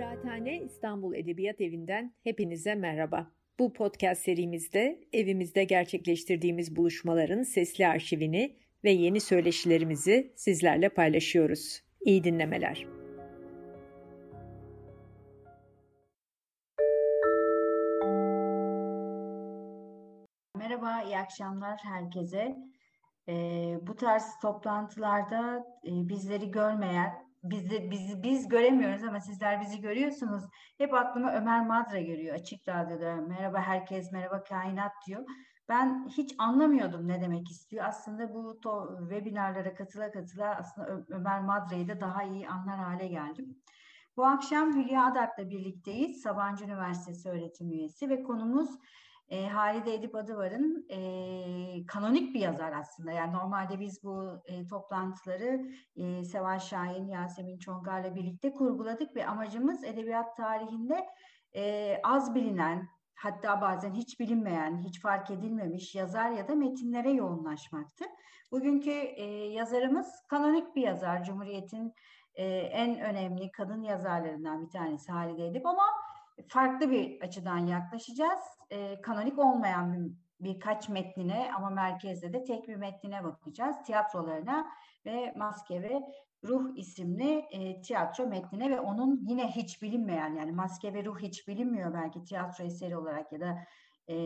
Kıraathane İstanbul Edebiyat Evi'nden hepinize merhaba. Bu podcast serimizde evimizde gerçekleştirdiğimiz buluşmaların sesli arşivini ve yeni söyleşilerimizi sizlerle paylaşıyoruz. İyi dinlemeler. Merhaba, iyi akşamlar herkese. Ee, bu tarz toplantılarda e, bizleri görmeyen bizi, bizi biz göremiyoruz ama sizler bizi görüyorsunuz. Hep aklıma Ömer Madra geliyor açık radyoda. Merhaba herkes, merhaba kainat diyor. Ben hiç anlamıyordum ne demek istiyor. Aslında bu to, webinarlara katıla katıla aslında Ö Ömer Madra'yı da daha iyi anlar hale geldim. Bu akşam Hülya Adak'la birlikteyiz. Sabancı Üniversitesi öğretim üyesi ve konumuz e, Halide Edip Adıvar'ın e, kanonik bir yazar aslında. Yani normalde biz bu e, toplantıları e, Seval Şahin, Yasemin Çongar'la birlikte kurguladık ve amacımız edebiyat tarihinde e, az bilinen, hatta bazen hiç bilinmeyen, hiç fark edilmemiş yazar ya da metinlere yoğunlaşmaktı. Bugünkü e, yazarımız kanonik bir yazar, Cumhuriyet'in e, en önemli kadın yazarlarından bir tanesi Halide Edip ama farklı bir açıdan yaklaşacağız. E, kanonik olmayan bir, birkaç metnine ama merkezde de tek bir metnine bakacağız. Tiyatrolarına ve Maske ve Ruh isimli e, tiyatro metnine ve onun yine hiç bilinmeyen yani Maske ve Ruh hiç bilinmiyor belki tiyatro eseri olarak ya da e,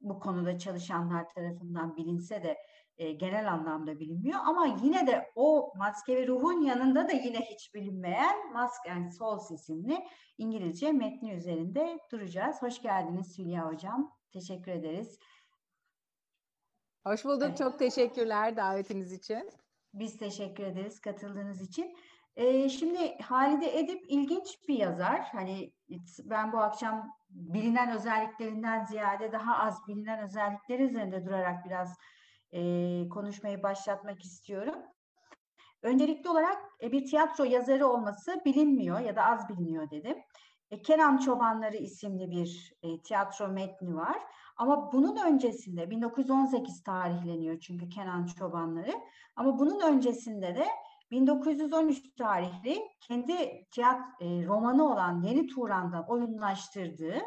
bu konuda çalışanlar tarafından bilinse de e, genel anlamda bilinmiyor ama yine de o maske ve ruhun yanında da yine hiç bilinmeyen Mask and Souls isimli İngilizce metni üzerinde duracağız. Hoş geldiniz Hülya Hocam. Teşekkür ederiz. Hoş bulduk. Evet. Çok teşekkürler davetiniz için. Biz teşekkür ederiz katıldığınız için. Ee, şimdi Halide Edip ilginç bir yazar. Hani ben bu akşam bilinen özelliklerinden ziyade daha az bilinen özellikleri üzerinde durarak biraz e, konuşmayı başlatmak istiyorum. Öncelikli olarak e, bir tiyatro yazarı olması bilinmiyor ya da az biliniyor dedim. E, Kenan Çobanları isimli bir e, tiyatro metni var. Ama bunun öncesinde 1918 tarihleniyor çünkü Kenan Çobanları. Ama bunun öncesinde de 1913 tarihli kendi tiyat e, romanı olan Yeni Turan'dan oyunlaştırdığı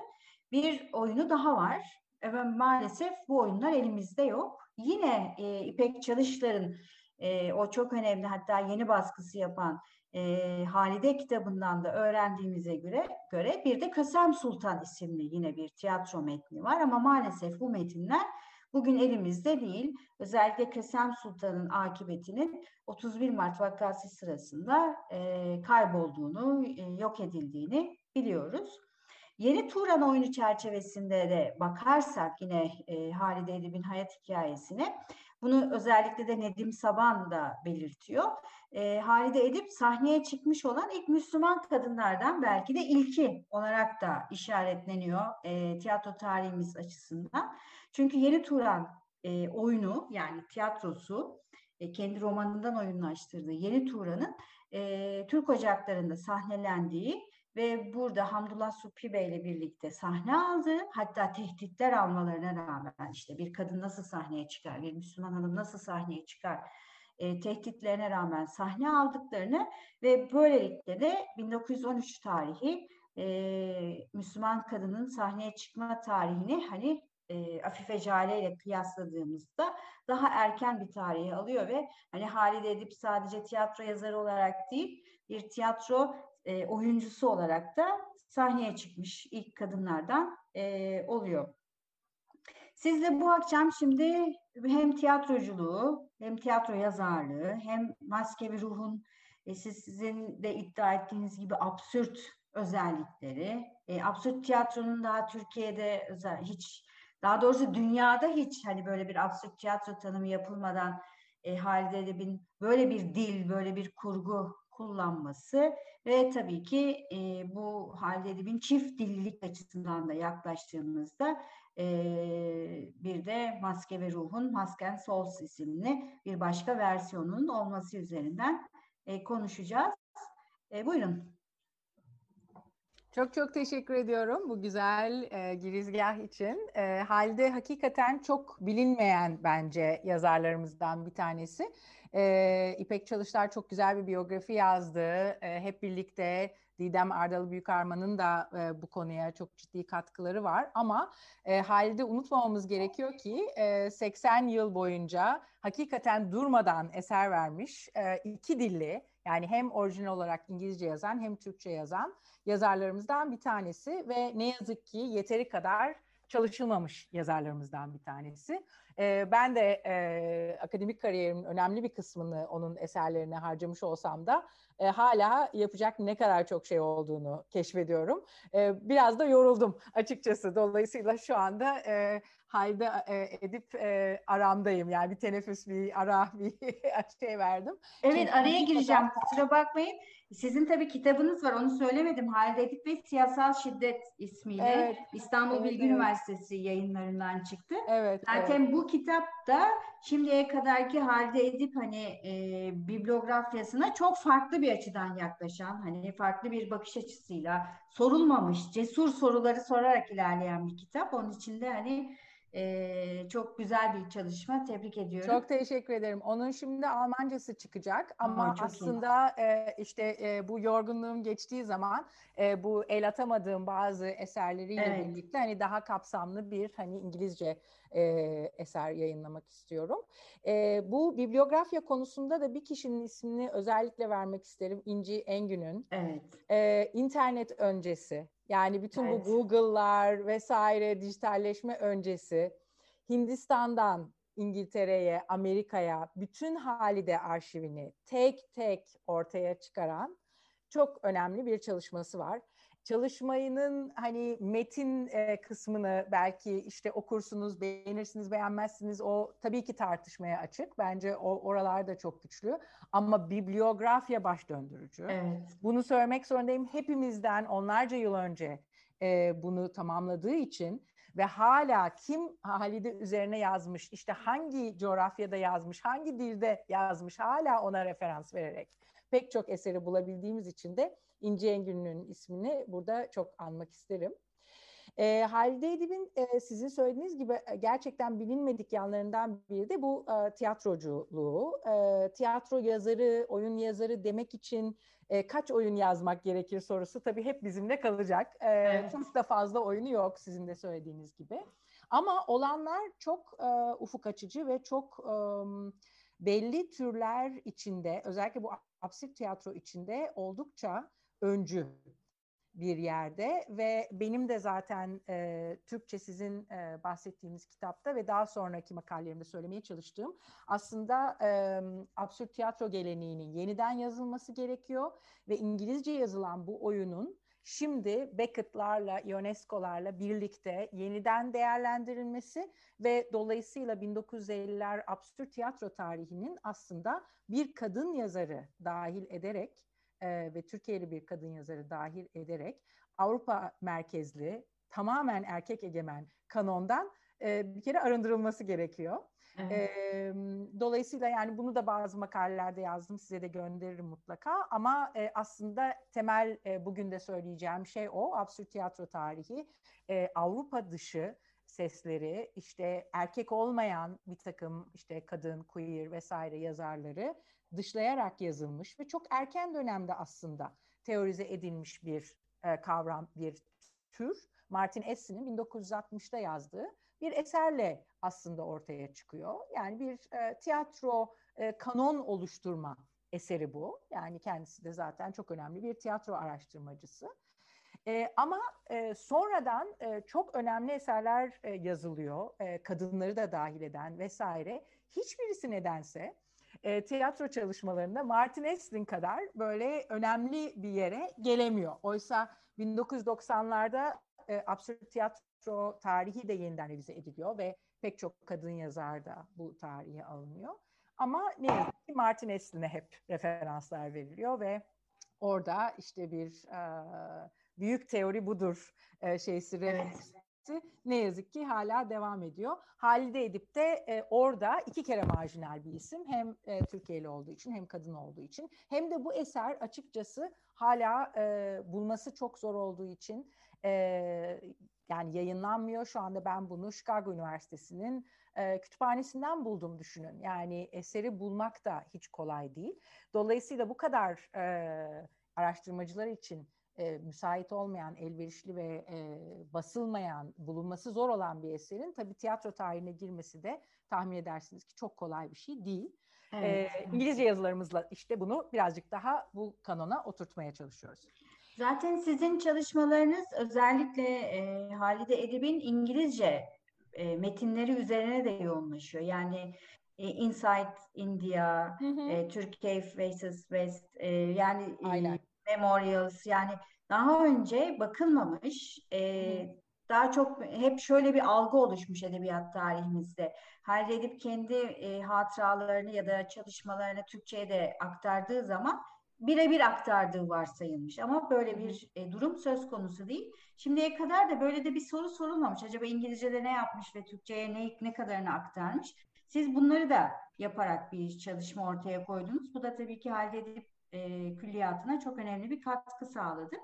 bir oyunu daha var. Evet, maalesef bu oyunlar elimizde yok. Yine e, İpek Çalışlar'ın e, o çok önemli hatta yeni baskısı yapan e, Halide kitabından da öğrendiğimize göre göre bir de Kösem Sultan isimli yine bir tiyatro metni var ama maalesef bu metinler bugün elimizde değil. Özellikle Kösem Sultan'ın akıbetinin 31 Mart vakası sırasında e, kaybolduğunu, e, yok edildiğini biliyoruz. Yeni Turan oyunu çerçevesinde de bakarsak yine e, Halide Edip'in hayat hikayesine bunu özellikle de Nedim Saban da belirtiyor. E, Halide Edip sahneye çıkmış olan ilk Müslüman kadınlardan belki de ilki olarak da işaretleniyor e, tiyatro tarihimiz açısından. Çünkü Yeni Turan e, oyunu yani tiyatrosu e, kendi romanından oyunlaştırdığı Yeni Turan'ın e, Türk Ocakları'nda sahnelendiği ve burada Hamdullah Suphi Bey ile birlikte sahne aldı. Hatta tehditler almalarına rağmen işte bir kadın nasıl sahneye çıkar, bir Müslüman hanım nasıl sahneye çıkar e, tehditlerine rağmen sahne aldıklarını ve böylelikle de 1913 tarihi e, Müslüman kadının sahneye çıkma tarihini hani e, Afife Jale ile kıyasladığımızda daha erken bir tarihi alıyor ve hani Halide Edip sadece tiyatro yazarı olarak değil bir tiyatro e, oyuncusu olarak da sahneye çıkmış ilk kadınlardan e, oluyor. Sizle bu akşam şimdi hem tiyatroculuğu, hem tiyatro yazarlığı, hem maske ve ruhun e, sizin de iddia ettiğiniz gibi absürt özellikleri, e, absürt tiyatronun daha Türkiye'de özel, hiç, daha doğrusu dünyada hiç hani böyle bir absürt tiyatro tanımı yapılmadan e, Halide Edip'in böyle bir dil, böyle bir kurgu kullanması ve tabii ki e, bu Halide Edip'in çift dillilik açısından da yaklaştığımızda e, bir de Maske ve Ruh'un Masken Souls isimli bir başka versiyonunun olması üzerinden e, konuşacağız. E, buyurun. Çok çok teşekkür ediyorum bu güzel e, girizgah için. E, Halde hakikaten çok bilinmeyen bence yazarlarımızdan bir tanesi. E, İpek Çalışlar çok güzel bir biyografi yazdı. E, hep birlikte Didem Ardalı Büyükarman'ın da e, bu konuya çok ciddi katkıları var. Ama e, halde unutmamamız gerekiyor ki e, 80 yıl boyunca hakikaten durmadan eser vermiş e, iki dilli yani hem orijinal olarak İngilizce yazan hem Türkçe yazan yazarlarımızdan bir tanesi ve ne yazık ki yeteri kadar çalışılmamış yazarlarımızdan bir tanesi. E, ben de e, akademik kariyerimin önemli bir kısmını onun eserlerine harcamış olsam da e, hala yapacak ne kadar çok şey olduğunu keşfediyorum. E, biraz da yoruldum açıkçası. Dolayısıyla şu anda e, halde e, edip e, aramdayım. Yani bir teneffüs, bir ara, bir şey verdim. Evet Çünkü araya gireceğim. Kadar... Kusura bakmayın. Sizin tabii kitabınız var. Onu söylemedim. Halide Edip ve Siyasal Şiddet ismiyle evet. İstanbul evet, Bilgi evet. Üniversitesi yayınlarından çıktı. Evet. Zaten evet. bu kitapta şimdiye kadarki Halide Edip hani e, bibliografyasına çok farklı bir açıdan yaklaşan, hani farklı bir bakış açısıyla sorulmamış, cesur soruları sorarak ilerleyen bir kitap. Onun içinde hani ee, çok güzel bir çalışma. Tebrik ediyorum. Çok teşekkür ederim. Onun şimdi Almancası çıkacak ama Aa, aslında e, işte e, bu yorgunluğum geçtiği zaman e, bu el atamadığım bazı eserleriyle evet. birlikte hani daha kapsamlı bir hani İngilizce e, eser yayınlamak istiyorum. E, bu bibliografya konusunda da bir kişinin ismini özellikle vermek isterim. İnci Engün'ün. Evet. E, internet öncesi yani bütün evet. bu Google'lar vesaire dijitalleşme öncesi Hindistan'dan İngiltere'ye, Amerika'ya bütün halide arşivini tek tek ortaya çıkaran çok önemli bir çalışması var çalışmayının hani metin e, kısmını belki işte okursunuz, beğenirsiniz, beğenmezsiniz. O tabii ki tartışmaya açık. Bence o oralar da çok güçlü. Ama bibliografya baş döndürücü. Evet. Bunu söylemek zorundayım. Hepimizden onlarca yıl önce e, bunu tamamladığı için ve hala kim Halide üzerine yazmış, işte hangi coğrafyada yazmış, hangi dilde yazmış hala ona referans vererek pek çok eseri bulabildiğimiz için de İnce Engün'ün ismini burada çok anmak isterim. E, Halide Edip'in e, sizin söylediğiniz gibi gerçekten bilinmedik yanlarından biri de bu e, tiyatroculuğu. E, tiyatro yazarı, oyun yazarı demek için e, kaç oyun yazmak gerekir sorusu tabii hep bizimle kalacak. E, evet. Çok da fazla oyunu yok sizin de söylediğiniz gibi. Ama olanlar çok e, ufuk açıcı ve çok e, belli türler içinde özellikle bu absürt tiyatro içinde oldukça öncü bir yerde ve benim de zaten e, Türkçe sizin e, bahsettiğiniz kitapta ve daha sonraki makalelerimde söylemeye çalıştığım aslında e, absürt tiyatro geleneğinin yeniden yazılması gerekiyor ve İngilizce yazılan bu oyunun şimdi Beckett'larla, Ionesco'larla birlikte yeniden değerlendirilmesi ve dolayısıyla 1950'ler absürt tiyatro tarihinin aslında bir kadın yazarı dahil ederek e, ve Türkiye'li bir kadın yazarı dahil ederek Avrupa merkezli tamamen erkek egemen kanondan e, bir kere arındırılması gerekiyor. Evet. E, dolayısıyla yani bunu da bazı makalelerde yazdım size de gönderirim mutlaka ama e, aslında temel e, bugün de söyleyeceğim şey o absürt tiyatro tarihi e, Avrupa dışı sesleri işte erkek olmayan bir takım işte kadın, queer vesaire yazarları dışlayarak yazılmış ve çok erken dönemde aslında teorize edilmiş bir e, kavram, bir tür. Martin Essin'in 1960'da yazdığı bir eserle aslında ortaya çıkıyor. Yani bir e, tiyatro e, kanon oluşturma eseri bu. Yani kendisi de zaten çok önemli bir tiyatro araştırmacısı. E, ama e, sonradan e, çok önemli eserler e, yazılıyor, e, kadınları da dahil eden vesaire. Hiçbirisi nedense e, tiyatro çalışmalarında Martin Esslin kadar böyle önemli bir yere gelemiyor. Oysa 1990'larda e, absürt tiyatro tarihi de yeniden revize ediliyor ve pek çok kadın yazar da bu tarihe alınıyor. Ama ne yazık ki Martin Eslin'e hep referanslar veriliyor ve orada işte bir e, büyük teori budur e, şeysi evet. Mücadelesi ne yazık ki hala devam ediyor. Halide Edip de e, orada iki kere marjinal bir isim. Hem e, Türkiye'li olduğu için hem kadın olduğu için. Hem de bu eser açıkçası hala e, bulması çok zor olduğu için e, yani yayınlanmıyor. Şu anda ben bunu Chicago Üniversitesi'nin e, kütüphanesinden buldum düşünün. Yani eseri bulmak da hiç kolay değil. Dolayısıyla bu kadar e, araştırmacılar için e, müsait olmayan, elverişli ve e, basılmayan, bulunması zor olan bir eserin tabii tiyatro tarihine girmesi de tahmin edersiniz ki çok kolay bir şey değil. Evet. E, İngilizce yazılarımızla işte bunu birazcık daha bu kanona oturtmaya çalışıyoruz. Zaten sizin çalışmalarınız özellikle e, Halide Edip'in İngilizce e, metinleri üzerine de yoğunlaşıyor. Yani e, Inside India, hı hı. E, Turkey Faces West, e, yani e, Memorials yani daha önce bakılmamış e, daha çok hep şöyle bir algı oluşmuş edebiyat tarihimizde. Halide Edip kendi e, hatıralarını ya da çalışmalarını Türkçe'ye de aktardığı zaman birebir aktardığı varsayılmış ama böyle bir e, durum söz konusu değil. Şimdiye kadar da böyle de bir soru sorulmamış. Acaba İngilizce'de ne yapmış ve Türkçe'ye ne, ne kadarını aktarmış? Siz bunları da yaparak bir çalışma ortaya koydunuz. Bu da tabii ki Halide Edip e, külliyatına çok önemli bir katkı sağladı.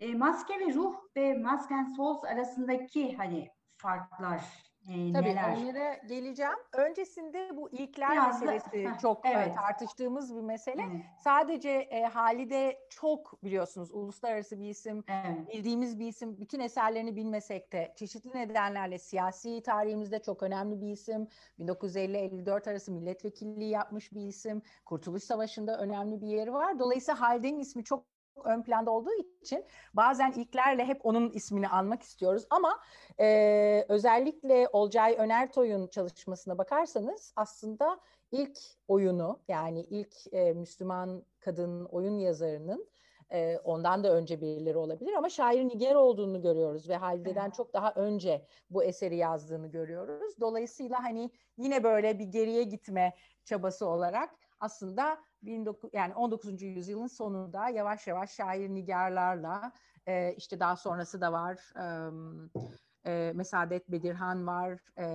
E, maske ve ruh ve Mask and Souls arasındaki hani farklar e, Tabii neler? onlara geleceğim. Öncesinde bu ilkler Biraz meselesi da, çok evet. tartıştığımız bir mesele. Evet. Sadece e, Halide çok biliyorsunuz uluslararası bir isim, evet. bildiğimiz bir isim. Bütün eserlerini bilmesek de çeşitli nedenlerle siyasi tarihimizde çok önemli bir isim. 1950-54 arası milletvekilliği yapmış bir isim. Kurtuluş Savaşı'nda önemli bir yeri var. Dolayısıyla Halide'nin ismi çok ön planda olduğu için bazen ilklerle hep onun ismini almak istiyoruz ama e, özellikle Olcay Önertoy'un çalışmasına bakarsanız aslında ilk oyunu yani ilk e, Müslüman kadın oyun yazarının e, ondan da önce birileri olabilir ama şair Niger olduğunu görüyoruz ve Halide'den çok daha önce bu eseri yazdığını görüyoruz. Dolayısıyla hani yine böyle bir geriye gitme çabası olarak aslında 19, yani 19. yüzyılın sonunda yavaş yavaş şair nigarlarla e, işte daha sonrası da var. E, e, Mesadet Bedirhan var. E,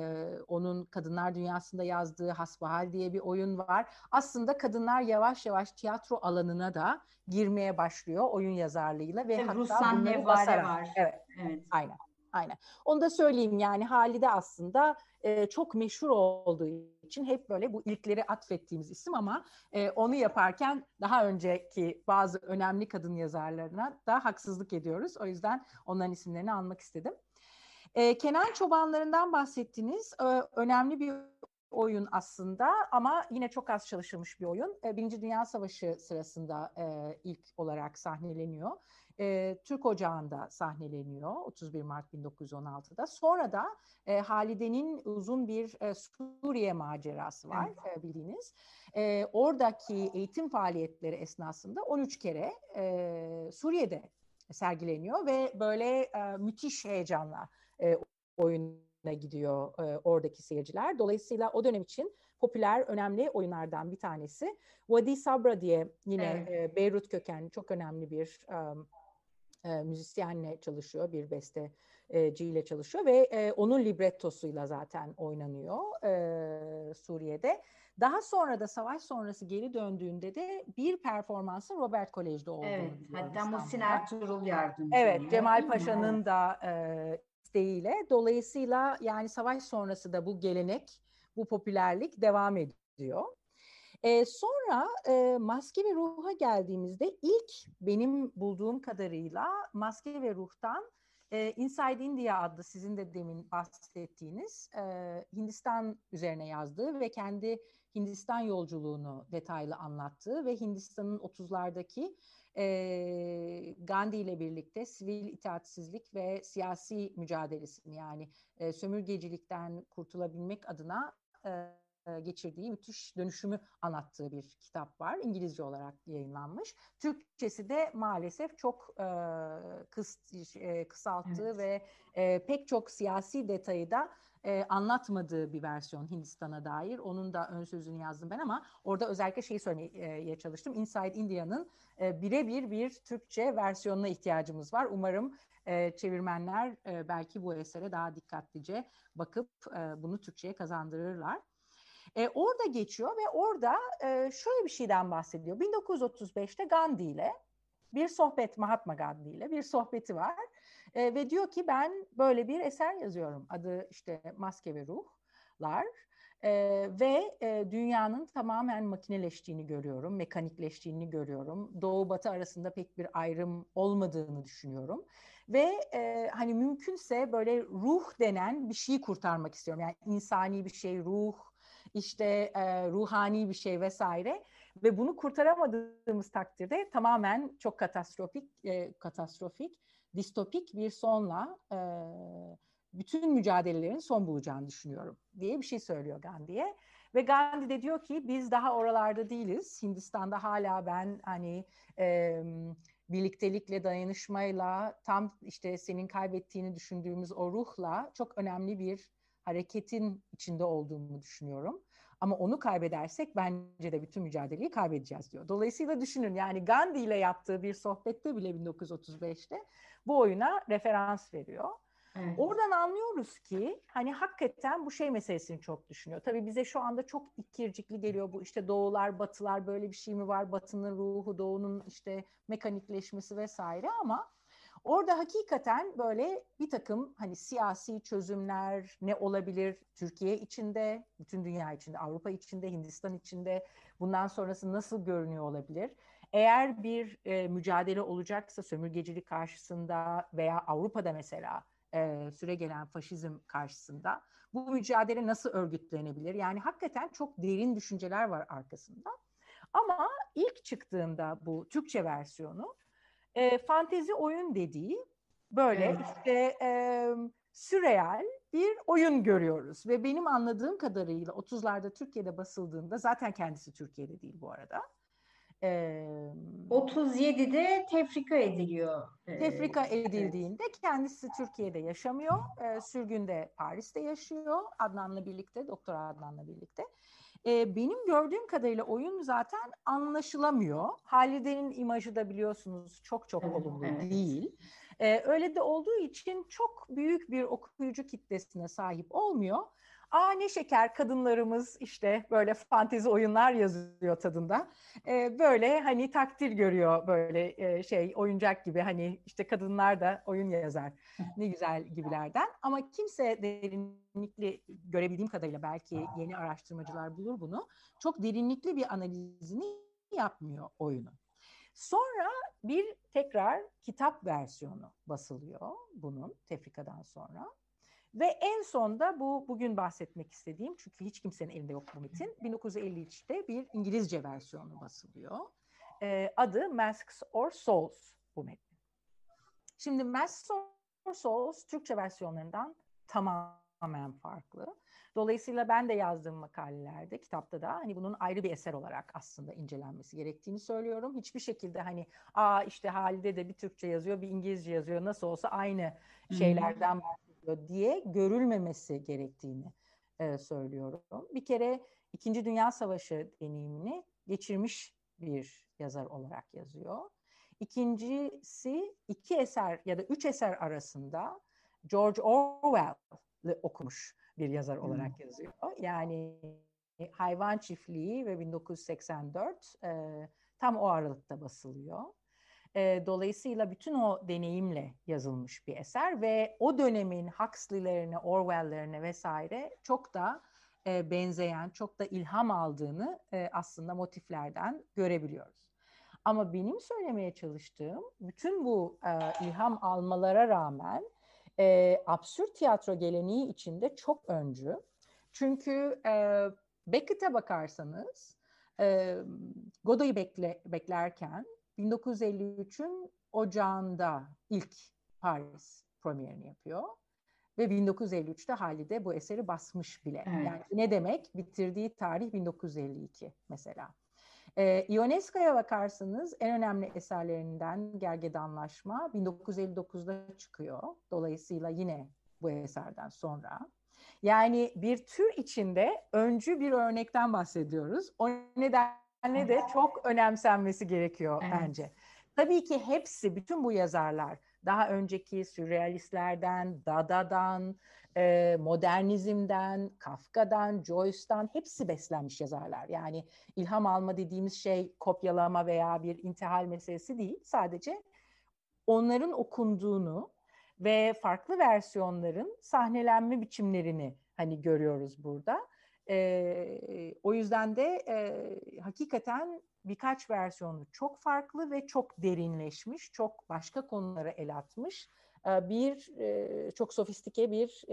onun Kadınlar Dünyası'nda yazdığı Hasbahal diye bir oyun var. Aslında kadınlar yavaş yavaş tiyatro alanına da girmeye başlıyor oyun yazarlığıyla ve Tabii hatta Ruslan bunları basarak. Var. Evet, evet. Aynen. Aynen. Onu da söyleyeyim yani Halide aslında e, çok meşhur olduğu için hep böyle bu ilkleri atfettiğimiz isim ama e, onu yaparken daha önceki bazı önemli kadın yazarlarına da haksızlık ediyoruz. O yüzden onların isimlerini almak istedim. E, Kenan Çobanlarından bahsettiniz. E, önemli bir oyun aslında ama yine çok az çalışılmış bir oyun. Birinci Dünya Savaşı sırasında e, ilk olarak sahneleniyor e, Türk Ocağı'nda sahneleniyor 31 Mart 1916'da. Sonra da e, Halide'nin uzun bir e, Suriye macerası var evet. e, bildiğiniz. E, oradaki eğitim faaliyetleri esnasında 13 kere e, Suriye'de sergileniyor ve böyle e, müthiş heyecanla e, oyuna gidiyor e, oradaki seyirciler. Dolayısıyla o dönem için popüler, önemli oyunlardan bir tanesi. Vadi Sabra diye yine evet. e, Beyrut kökenli çok önemli bir um, e, müzisyenle çalışıyor, bir besteciyle çalışıyor ve e, onun librettosuyla zaten oynanıyor e, Suriye'de. Daha sonra da savaş sonrası geri döndüğünde de bir performansın Robert Kolej'de olduğunu Evet, hatta Muhsin Ertuğrul yardımcı. Evet, Cemal Paşa'nın da e, isteğiyle. Dolayısıyla yani savaş sonrası da bu gelenek, bu popülerlik devam ediyor. E, sonra e, maske ve ruha geldiğimizde ilk benim bulduğum kadarıyla maske ve ruhtan e, Inside India adlı sizin de demin bahsettiğiniz e, Hindistan üzerine yazdığı ve kendi Hindistan yolculuğunu detaylı anlattığı ve Hindistan'ın 30'lardaki e, Gandhi ile birlikte sivil itaatsizlik ve siyasi mücadelesini yani e, sömürgecilikten kurtulabilmek adına e, geçirdiği müthiş dönüşümü anlattığı bir kitap var. İngilizce olarak yayınlanmış. Türkçesi de maalesef çok e, kıs, e, kısalttığı evet. ve e, pek çok siyasi detayı da e, anlatmadığı bir versiyon Hindistan'a dair. Onun da ön sözünü yazdım ben ama orada özellikle şeyi söylemeye çalıştım. Inside India'nın e, birebir bir Türkçe versiyonuna ihtiyacımız var. Umarım e, çevirmenler e, belki bu esere daha dikkatlice bakıp e, bunu Türkçe'ye kazandırırlar. E, orada geçiyor ve orada e, şöyle bir şeyden bahsediyor. 1935'te Gandhi ile bir sohbet Mahatma Gandhi ile bir sohbeti var e, ve diyor ki ben böyle bir eser yazıyorum. Adı işte Maske ve Ruhlar. E, ve e, dünyanın tamamen makineleştiğini görüyorum, mekanikleştiğini görüyorum. Doğu Batı arasında pek bir ayrım olmadığını düşünüyorum. Ve e, hani mümkünse böyle ruh denen bir şeyi kurtarmak istiyorum. Yani insani bir şey, ruh, işte e, ruhani bir şey vesaire. Ve bunu kurtaramadığımız takdirde tamamen çok katastrofik, e, katastrofik distopik bir sonla e, bütün mücadelelerin son bulacağını düşünüyorum diye bir şey söylüyor Gandhi'ye. Ve Gandhi de diyor ki biz daha oralarda değiliz. Hindistan'da hala ben hani e, birliktelikle, dayanışmayla, tam işte senin kaybettiğini düşündüğümüz o ruhla çok önemli bir hareketin içinde olduğumu düşünüyorum. Ama onu kaybedersek bence de bütün mücadeleyi kaybedeceğiz diyor. Dolayısıyla düşünün yani Gandhi ile yaptığı bir sohbette bile 1935'te bu oyuna referans veriyor. Evet. Oradan anlıyoruz ki hani hakikaten bu şey meselesini çok düşünüyor. Tabii bize şu anda çok ikircikli geliyor bu işte doğular batılar böyle bir şey mi var? Batının ruhu doğunun işte mekanikleşmesi vesaire ama orada hakikaten böyle bir takım hani siyasi çözümler ne olabilir Türkiye içinde, bütün dünya içinde, Avrupa içinde, Hindistan içinde bundan sonrası nasıl görünüyor olabilir? Eğer bir e, mücadele olacaksa sömürgecilik karşısında veya Avrupa'da mesela e, süre gelen faşizm karşısında bu mücadele nasıl örgütlenebilir? Yani hakikaten çok derin düşünceler var arkasında. Ama ilk çıktığında bu Türkçe versiyonu e, fantezi oyun dediği böyle evet. işte e, sürreal bir oyun görüyoruz. Ve benim anladığım kadarıyla 30'larda Türkiye'de basıldığında zaten kendisi Türkiye'de değil bu arada. 37'de tefrika ediliyor. Tefrika edildiğinde kendisi Türkiye'de yaşamıyor. E, sürgünde Paris'te yaşıyor. Adnan'la birlikte, Doktor Adnan'la birlikte. E, benim gördüğüm kadarıyla oyun zaten anlaşılamıyor. Halide'nin imajı da biliyorsunuz çok çok evet, olumlu evet. değil. E, öyle de olduğu için çok büyük bir okuyucu kitlesine sahip olmuyor. Aa ne şeker kadınlarımız işte böyle fantezi oyunlar yazıyor tadında. Ee, böyle hani takdir görüyor böyle e, şey oyuncak gibi hani işte kadınlar da oyun yazar. Ne güzel gibilerden. Ama kimse derinlikli görebildiğim kadarıyla belki yeni araştırmacılar bulur bunu. Çok derinlikli bir analizini yapmıyor oyunu. Sonra bir tekrar kitap versiyonu basılıyor bunun tefrikadan sonra. Ve en sonda bu bugün bahsetmek istediğim çünkü hiç kimsenin elinde yok bu metin. 1953'te bir İngilizce versiyonu basılıyor. Ee, adı Masks or Souls bu metnin. Şimdi Masks or Souls Türkçe versiyonlarından tamamen farklı. Dolayısıyla ben de yazdığım makalelerde, kitapta da hani bunun ayrı bir eser olarak aslında incelenmesi gerektiğini söylüyorum. Hiçbir şekilde hani aa işte Halide de bir Türkçe yazıyor, bir İngilizce yazıyor. Nasıl olsa aynı şeylerden bahsediyor yapıyor diye görülmemesi gerektiğini e, söylüyorum. Bir kere İkinci Dünya Savaşı deneyimini geçirmiş bir yazar olarak yazıyor. İkincisi iki eser ya da üç eser arasında George Orwell'ı okumuş bir yazar olarak hmm. yazıyor. Yani Hayvan Çiftliği ve 1984 e, tam o aralıkta basılıyor. E, dolayısıyla bütün o deneyimle yazılmış bir eser ve o dönemin Huxley'lerine, Orwell'lerine vesaire çok da e, benzeyen, çok da ilham aldığını e, aslında motiflerden görebiliyoruz. Ama benim söylemeye çalıştığım bütün bu e, ilham almalara rağmen e, absürt tiyatro geleneği içinde çok öncü. Çünkü e, Beckett'e bakarsanız e, Godot'u bekle, beklerken 1953'ün ocağında ilk Paris premierini yapıyor. Ve 1953'te Halide bu eseri basmış bile. Evet. Yani ne demek? Bitirdiği tarih 1952 mesela. Ee, Ionesco'ya bakarsanız en önemli eserlerinden Gergedanlaşma 1959'da çıkıyor. Dolayısıyla yine bu eserden sonra. Yani bir tür içinde öncü bir örnekten bahsediyoruz. O nedenle de çok önemsenmesi gerekiyor evet. bence. Tabii ki hepsi, bütün bu yazarlar daha önceki sürrealistlerden, Dada'dan, e, modernizmden, Kafka'dan, Joyce'dan hepsi beslenmiş yazarlar. Yani ilham alma dediğimiz şey kopyalama veya bir intihal meselesi değil. Sadece onların okunduğunu ve farklı versiyonların sahnelenme biçimlerini hani görüyoruz burada. E, o yüzden de e, hakikaten birkaç versiyonu çok farklı ve çok derinleşmiş, çok başka konulara el atmış bir çok sofistike bir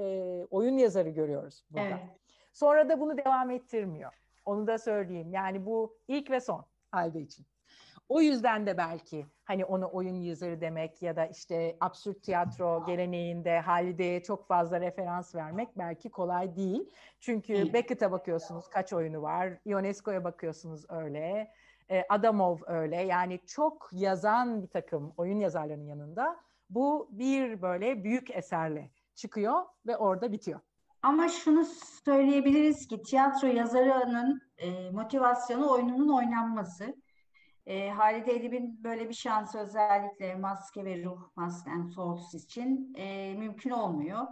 oyun yazarı görüyoruz burada. Evet. Sonra da bunu devam ettirmiyor. Onu da söyleyeyim. Yani bu ilk ve son halde için. O yüzden de belki hani onu oyun yazarı demek ya da işte absürt tiyatro geleneğinde Halide'ye çok fazla referans vermek belki kolay değil. Çünkü Beckett'a bakıyorsunuz kaç oyunu var, Ionesco'ya bakıyorsunuz öyle, Adamov öyle. Yani çok yazan bir takım oyun yazarlarının yanında bu bir böyle büyük eserle çıkıyor ve orada bitiyor. Ama şunu söyleyebiliriz ki tiyatro yazarının e, motivasyonu oyununun oynanması. E, Halide Edip'in böyle bir şansı özellikle Maske ve Ruh, Mask and Souls için e, mümkün olmuyor.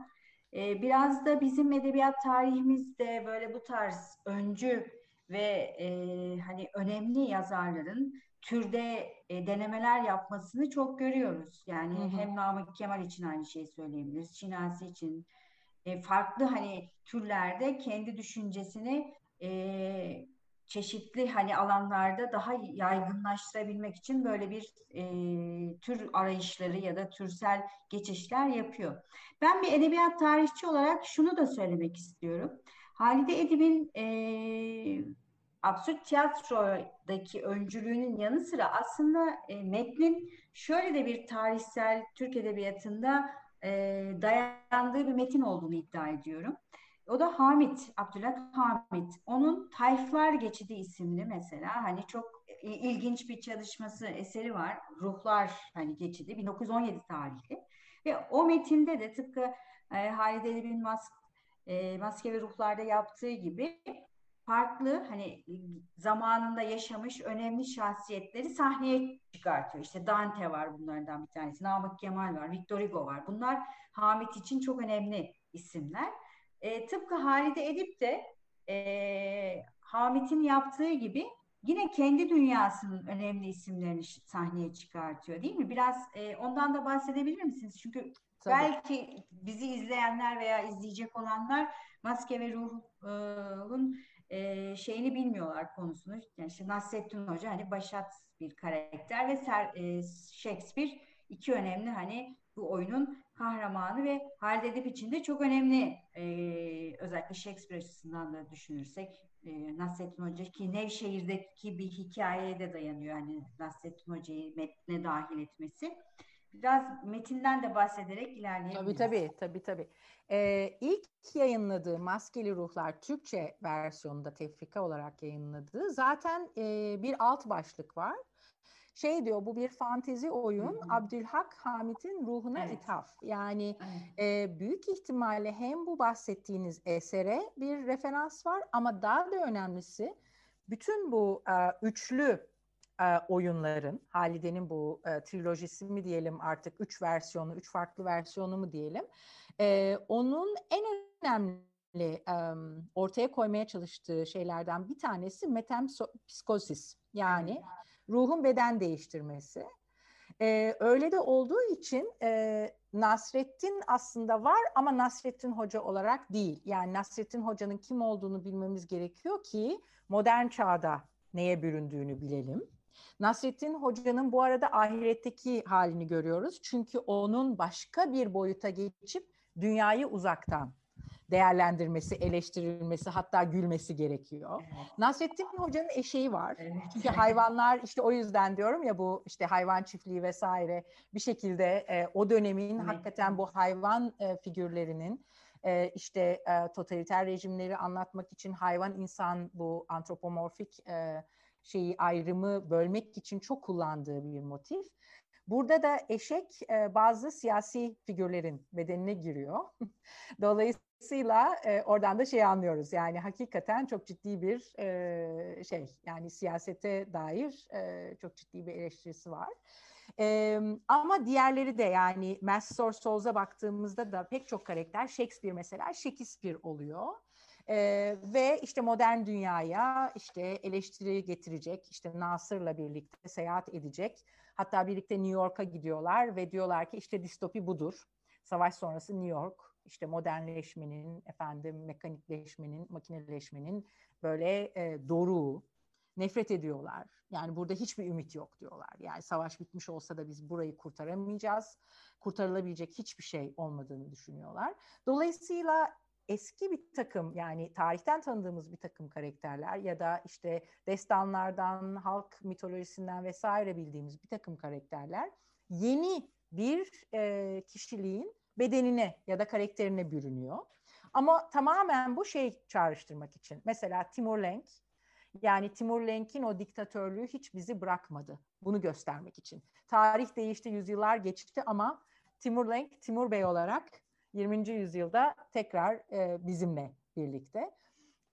E, biraz da bizim edebiyat tarihimizde böyle bu tarz öncü ve e, hani önemli yazarların türde e, denemeler yapmasını çok görüyoruz. Yani hı hı. hem Namık Kemal için aynı şeyi söyleyebiliriz. Şinasi için e, farklı hani türlerde kendi düşüncesini e, çeşitli hani alanlarda daha yaygınlaştırabilmek için böyle bir e, tür arayışları ya da türsel geçişler yapıyor. Ben bir edebiyat tarihçi olarak şunu da söylemek istiyorum. Halide Edip'in e, absürt tiyatrodaki öncülüğünün yanı sıra aslında e, metnin şöyle de bir tarihsel Türk Edebiyatı'nda e, dayandığı bir metin olduğunu iddia ediyorum. O da Hamit, Abdülhak Hamit. Onun Tayflar Geçidi isimli mesela hani çok ilginç bir çalışması, eseri var. Ruhlar hani geçidi 1917 tarihli. Ve o metinde de tıpkı e, Halide Edip'in Mas e, Maske ve Ruhlar'da yaptığı gibi farklı hani zamanında yaşamış önemli şahsiyetleri sahneye çıkartıyor. İşte Dante var bunlardan bir tanesi, Namık Kemal var, Victor Hugo var. Bunlar Hamit için çok önemli isimler. E, tıpkı Halide Edip de e, Hamit'in yaptığı gibi yine kendi dünyasının önemli isimlerini sahneye çıkartıyor değil mi? Biraz e, ondan da bahsedebilir misiniz? Çünkü Tabii. belki bizi izleyenler veya izleyecek olanlar Maske ve Ruh'un e, şeyini bilmiyorlar konusunu. Yani işte Nasrettin Hoca hani başat bir karakter ve Ser, e, Shakespeare iki önemli hani bu oyunun kahramanı ve Halide Edip için de çok önemli e, özellikle Shakespeare açısından da düşünürsek e, Nasrettin Hoca ki Nevşehir'deki bir hikayeye de dayanıyor hani Nasrettin Hoca'yı metne dahil etmesi. Biraz metinden de bahsederek ilerleyebiliriz. Tabii tabii tabii tabii. Ee, ilk yayınladığı Maskeli Ruhlar Türkçe versiyonunda tefrika olarak yayınladığı zaten e, bir alt başlık var. Şey diyor bu bir fantezi oyun hı hı. Abdülhak Hamit'in ruhuna evet. ithaf. Yani evet. e, büyük ihtimalle hem bu bahsettiğiniz esere bir referans var ama daha da önemlisi bütün bu e, üçlü e, oyunların, Halide'nin bu e, trilojisi mi diyelim artık üç versiyonu, üç farklı versiyonu mu diyelim, e, onun en önemli ortaya koymaya çalıştığı şeylerden bir tanesi metempsikosis yani ruhun beden değiştirmesi. E, öyle de olduğu için e, Nasrettin aslında var ama Nasrettin Hoca olarak değil. Yani Nasrettin Hoca'nın kim olduğunu bilmemiz gerekiyor ki modern çağda neye büründüğünü bilelim. Nasrettin Hoca'nın bu arada ahiretteki halini görüyoruz. Çünkü onun başka bir boyuta geçip dünyayı uzaktan değerlendirmesi, eleştirilmesi hatta gülmesi gerekiyor. Evet. Nasrettin Hoca'nın eşeği var. Evet. Çünkü hayvanlar işte o yüzden diyorum ya bu işte hayvan çiftliği vesaire bir şekilde e, o dönemin evet. hakikaten bu hayvan e, figürlerinin e, işte e, totaliter rejimleri anlatmak için hayvan insan bu antropomorfik e, şeyi ayrımı bölmek için çok kullandığı bir motif. Burada da eşek e, bazı siyasi figürlerin bedenine giriyor. Dolayısıyla e, oradan da şey anlıyoruz. Yani hakikaten çok ciddi bir e, şey yani siyasete dair e, çok ciddi bir eleştirisi var. Ee, ama diğerleri de yani Master Souls'a baktığımızda da pek çok karakter Shakespeare mesela Shakespeare oluyor. Ee, ve işte modern dünyaya işte eleştiri getirecek, işte Nasır'la birlikte seyahat edecek. Hatta birlikte New York'a gidiyorlar ve diyorlar ki işte distopi budur. Savaş sonrası New York, işte modernleşmenin, efendim mekanikleşmenin, makineleşmenin böyle e, doruğu, nefret ediyorlar. Yani burada hiçbir ümit yok diyorlar. Yani savaş bitmiş olsa da biz burayı kurtaramayacağız. Kurtarılabilecek hiçbir şey olmadığını düşünüyorlar. Dolayısıyla eski bir takım yani tarihten tanıdığımız bir takım karakterler ya da işte destanlardan, halk mitolojisinden vesaire bildiğimiz bir takım karakterler yeni bir e, kişiliğin bedenine ya da karakterine bürünüyor. Ama tamamen bu şey çağrıştırmak için. Mesela Timur Lenk yani Timur Lenk'in o diktatörlüğü hiç bizi bırakmadı. Bunu göstermek için. Tarih değişti, yüzyıllar geçti ama Timur Lenk, Timur Bey olarak 20. yüzyılda tekrar e, bizimle birlikte.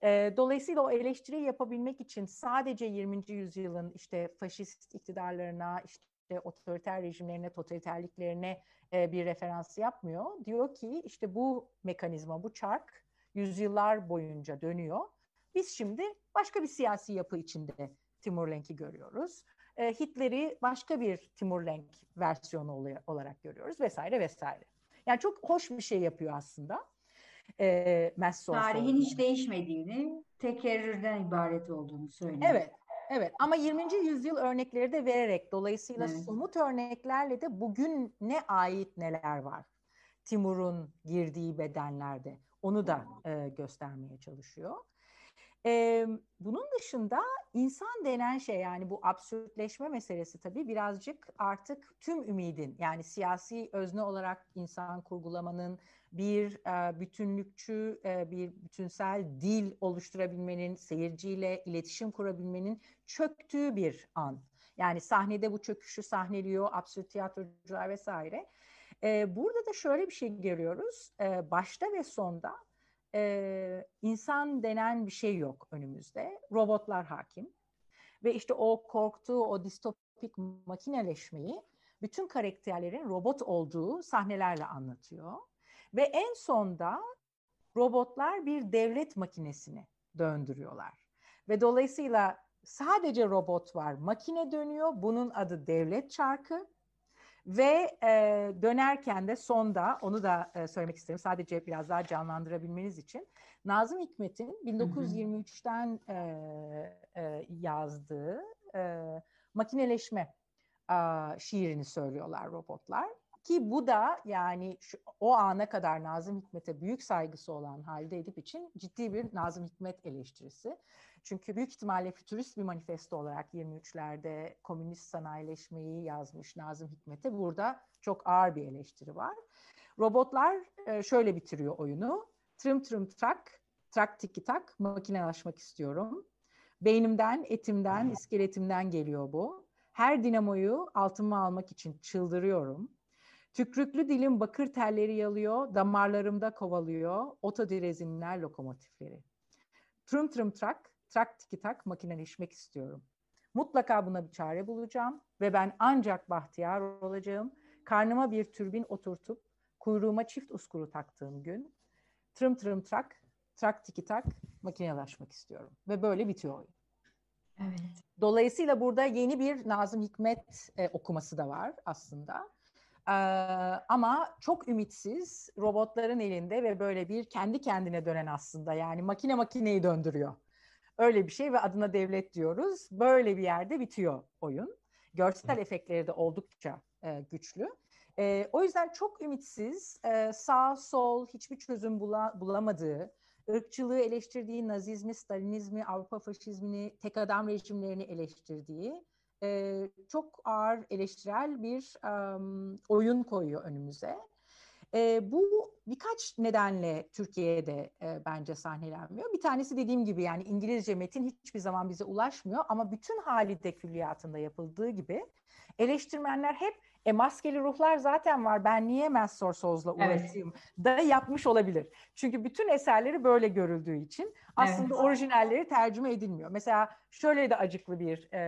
E, dolayısıyla o eleştiriyi yapabilmek için sadece 20. yüzyılın işte faşist iktidarlarına, işte otoriter rejimlerine, totaliterliklerine e, bir referans yapmıyor. Diyor ki işte bu mekanizma, bu çark yüzyıllar boyunca dönüyor. Biz şimdi başka bir siyasi yapı içinde Timur Lenk'i görüyoruz. E, Hitler'i başka bir Timur Lenk versiyonu olarak görüyoruz vesaire vesaire. Yani çok hoş bir şey yapıyor aslında. E, Tarihin hiç değişmediğini, tekerrürden ibaret olduğunu söylüyor. Evet, evet. Ama 20. yüzyıl örnekleri de vererek, dolayısıyla evet. somut örneklerle de bugün ne ait neler var? Timur'un girdiği bedenlerde. Onu da e, göstermeye çalışıyor. E, bunun dışında insan denen şey yani bu absürtleşme meselesi tabii birazcık artık tüm ümidin yani siyasi özne olarak insan kurgulamanın bir e, bütünlükçü, e, bir bütünsel dil oluşturabilmenin, seyirciyle iletişim kurabilmenin çöktüğü bir an. Yani sahnede bu çöküşü sahneliyor, absürt tiyatrocular vesaire. E, burada da şöyle bir şey görüyoruz. E, başta ve sonda e, insan denen bir şey yok önümüzde. Robotlar hakim. Ve işte o korktuğu, o distopik makineleşmeyi bütün karakterlerin robot olduğu sahnelerle anlatıyor. Ve en sonda robotlar bir devlet makinesini döndürüyorlar. Ve dolayısıyla sadece robot var, makine dönüyor. Bunun adı devlet çarkı. Ve e, dönerken de sonda onu da e, söylemek isterim sadece biraz daha canlandırabilmeniz için. Nazım Hikmet'in 1923'ten e, e, yazdığı e, makineleşme e, şiirini söylüyorlar robotlar. Ki bu da yani şu, o ana kadar Nazım Hikmet'e büyük saygısı olan Halide Edip için ciddi bir Nazım Hikmet eleştirisi. Çünkü büyük ihtimalle fütürist bir manifesto olarak 23'lerde komünist sanayileşmeyi yazmış Nazım Hikmet'e burada çok ağır bir eleştiri var. Robotlar e, şöyle bitiriyor oyunu. Trim trim trak, trak tiki tak, makinelaşmak istiyorum. Beynimden, etimden, iskeletimden geliyor bu. Her dinamoyu altıma almak için çıldırıyorum. Tükrüklü dilim bakır telleri yalıyor, damarlarımda kovalıyor, otodirezinler lokomotifleri. Trum trum trak, trak tiki tak makineleşmek istiyorum. Mutlaka buna bir çare bulacağım ve ben ancak bahtiyar olacağım. Karnıma bir türbin oturtup kuyruğuma çift uskuru taktığım gün tırım tırım trak, trak tiki tak makinelaşmak istiyorum. Ve böyle bitiyor oyun. Evet. Dolayısıyla burada yeni bir Nazım Hikmet e, okuması da var aslında. Ee, ama çok ümitsiz robotların elinde ve böyle bir kendi kendine dönen aslında yani makine makineyi döndürüyor. Öyle bir şey ve adına devlet diyoruz. Böyle bir yerde bitiyor oyun. Görsel efektleri de oldukça e, güçlü. E, o yüzden çok ümitsiz, e, sağ sol hiçbir çözüm bula, bulamadığı, ırkçılığı eleştirdiği, nazizmi, stalinizmi, Avrupa faşizmini, tek adam rejimlerini eleştirdiği e, çok ağır eleştirel bir um, oyun koyuyor önümüze. E, bu birkaç nedenle Türkiye'de e, bence sahnelenmiyor. Bir tanesi dediğim gibi yani İngilizce metin hiçbir zaman bize ulaşmıyor ama bütün halide külliyatında yapıldığı gibi eleştirmenler hep e maskeli ruhlar zaten var. Ben niye Master Souls'la uğraşayım evet. da yapmış olabilir. Çünkü bütün eserleri böyle görüldüğü için aslında evet. orijinalleri tercüme edilmiyor. Mesela şöyle de acıklı bir e,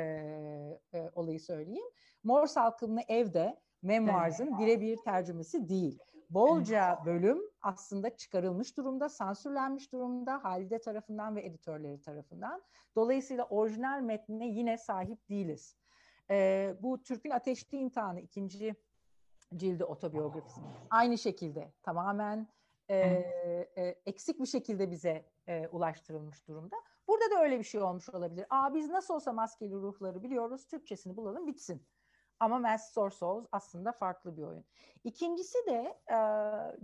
e, olayı söyleyeyim. Mor Salkımlı Evde Memoirs'ın evet. birebir tercümesi değil. Bolca bölüm aslında çıkarılmış durumda, sansürlenmiş durumda Halide tarafından ve editörleri tarafından. Dolayısıyla orijinal metnine yine sahip değiliz. E, bu Türk'ün Ateşli İmtihanı ikinci cildi otobiyografisi. Aynı şekilde tamamen e, e, eksik bir şekilde bize e, ulaştırılmış durumda. Burada da öyle bir şey olmuş olabilir. Aa biz nasıl olsa maskeli ruhları biliyoruz, Türkçesini bulalım bitsin. Ama Master Souls aslında farklı bir oyun. İkincisi de e,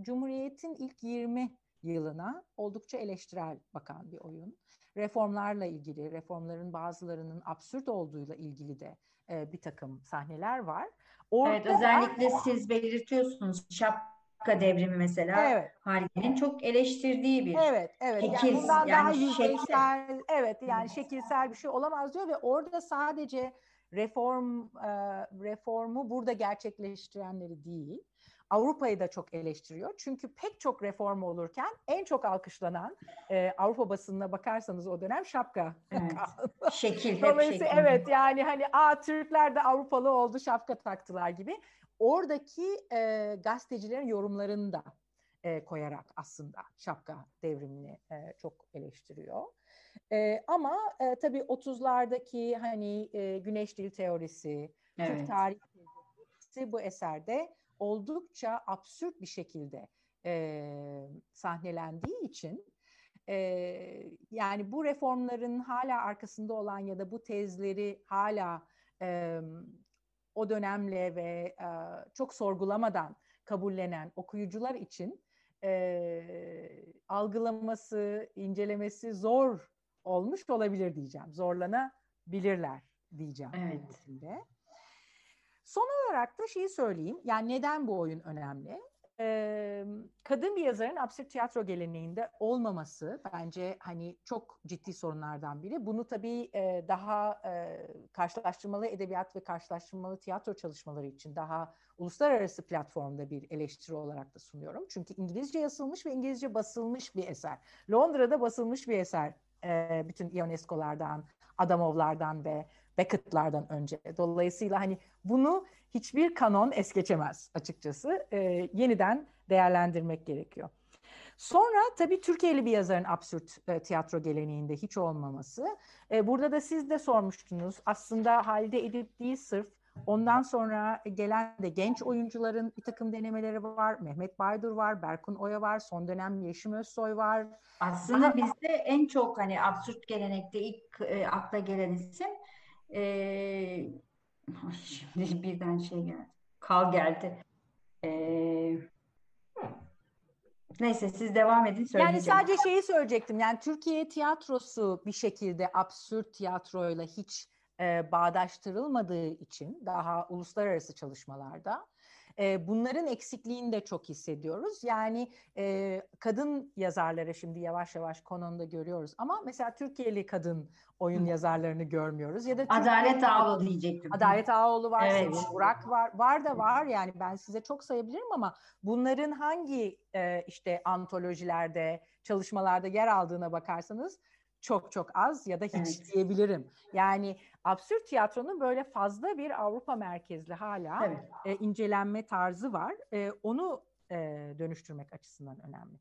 Cumhuriyet'in ilk 20 yılına oldukça eleştirel bakan bir oyun. Reformlarla ilgili, reformların bazılarının absürt olduğuyla ilgili de e, bir takım sahneler var. Orada evet, özellikle da, siz belirtiyorsunuz şapka devrimi mesela evet. Halide'nin çok eleştirdiği bir Evet, evet. Şekil, yani bundan yani daha yüzeysel, şekil. evet yani şekilsel bir şey olamaz diyor ve orada sadece reform e, reformu burada gerçekleştirenleri değil, Avrupa'yı da çok eleştiriyor. Çünkü pek çok reform olurken en çok alkışlanan e, Avrupa basınına bakarsanız o dönem şapka. Evet. şekil. Dolayısıyla şekil. evet yani hani a Türkler de Avrupalı oldu şapka taktılar gibi. Oradaki e, gazetecilerin yorumlarını da e, koyarak aslında şapka devrimini e, çok eleştiriyor. E, ama e, tabii 30'lardaki hani e, güneş dil teorisi, evet. Türk tarihi bu eserde oldukça absürt bir şekilde e, sahnelendiği için e, yani bu reformların hala arkasında olan ya da bu tezleri hala e, o dönemle ve e, çok sorgulamadan kabullenen okuyucular için e, algılaması, incelemesi zor olmuş olabilir diyeceğim. Zorlanabilirler diyeceğim. Evet. Son olarak da şeyi söyleyeyim. Yani neden bu oyun önemli? Ee, kadın bir yazarın absürt tiyatro geleneğinde olmaması bence hani çok ciddi sorunlardan biri. Bunu tabii e, daha e, karşılaştırmalı edebiyat ve karşılaştırmalı tiyatro çalışmaları için daha uluslararası platformda bir eleştiri olarak da sunuyorum. Çünkü İngilizce yazılmış ve İngilizce basılmış bir eser. Londra'da basılmış bir eser e, bütün Ionesco'lardan, Adamovlardan ve Beckett'lardan önce. Dolayısıyla hani bunu hiçbir kanon es geçemez açıkçası. E, yeniden değerlendirmek gerekiyor. Sonra tabii Türkiye'li bir yazarın absürt e, tiyatro geleneğinde hiç olmaması. E, burada da siz de sormuştunuz. Aslında Halide Edip değil sırf Ondan sonra gelen de genç oyuncuların bir takım denemeleri var. Mehmet Baydur var, Berkun Oya var, son dönem Yeşim Özsoy var. Aslında bizde en çok hani absürt gelenekte ilk e, akla gelen isim e, şimdi birden şey geldi. Kal geldi. E, neyse siz devam edin söyleyeceğim. Yani sadece şeyi söyleyecektim. Yani Türkiye tiyatrosu bir şekilde absürt tiyatroyla hiç e, bağdaştırılmadığı için daha uluslararası çalışmalarda e, bunların eksikliğini de çok hissediyoruz. Yani e, kadın yazarları şimdi yavaş yavaş konumda görüyoruz ama mesela Türkiye'li kadın oyun Hı. yazarlarını görmüyoruz ya da Adalet Ağoğlu diyecektim. Adalet Ağoğlu var, evet. Sevin Burak var, var da var yani ben size çok sayabilirim ama bunların hangi e, işte antolojilerde, çalışmalarda yer aldığına bakarsanız çok çok az ya da hiç evet. diyebilirim. Yani absürt tiyatronun böyle fazla bir Avrupa merkezli hala evet. e, incelenme tarzı var. E, onu e, dönüştürmek açısından önemli.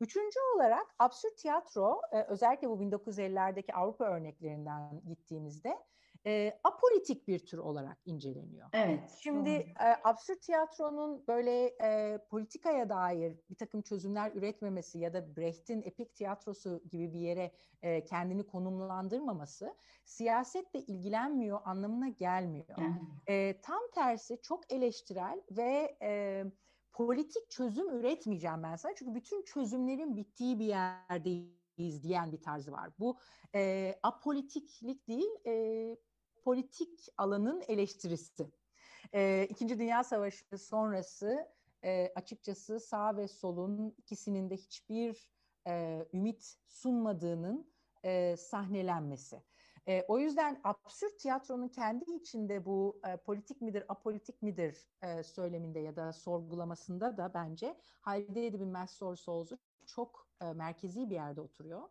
Üçüncü olarak absürt tiyatro e, özellikle bu 1950'lerdeki Avrupa örneklerinden gittiğimizde e, apolitik bir tür olarak inceleniyor. Evet. Şimdi e, absürt tiyatronun böyle e, politikaya dair bir takım çözümler üretmemesi ya da Brecht'in epik tiyatrosu gibi bir yere e, kendini konumlandırmaması siyasetle ilgilenmiyor anlamına gelmiyor. E, tam tersi çok eleştirel ve e, politik çözüm üretmeyeceğim ben sana çünkü bütün çözümlerin bittiği bir yerdeyiz diyen bir tarzı var. Bu e, apolitiklik değil, e, politik alanın eleştirisi. E, İkinci Dünya Savaşı sonrası e, açıkçası sağ ve solun ikisinin de hiçbir e, ümit sunmadığının e, sahnelenmesi. E, o yüzden absürt tiyatronun kendi içinde bu e, politik midir, apolitik midir e, söyleminde ya da sorgulamasında da bence Halide Edip'in Master Souls'u çok e, merkezi bir yerde oturuyor.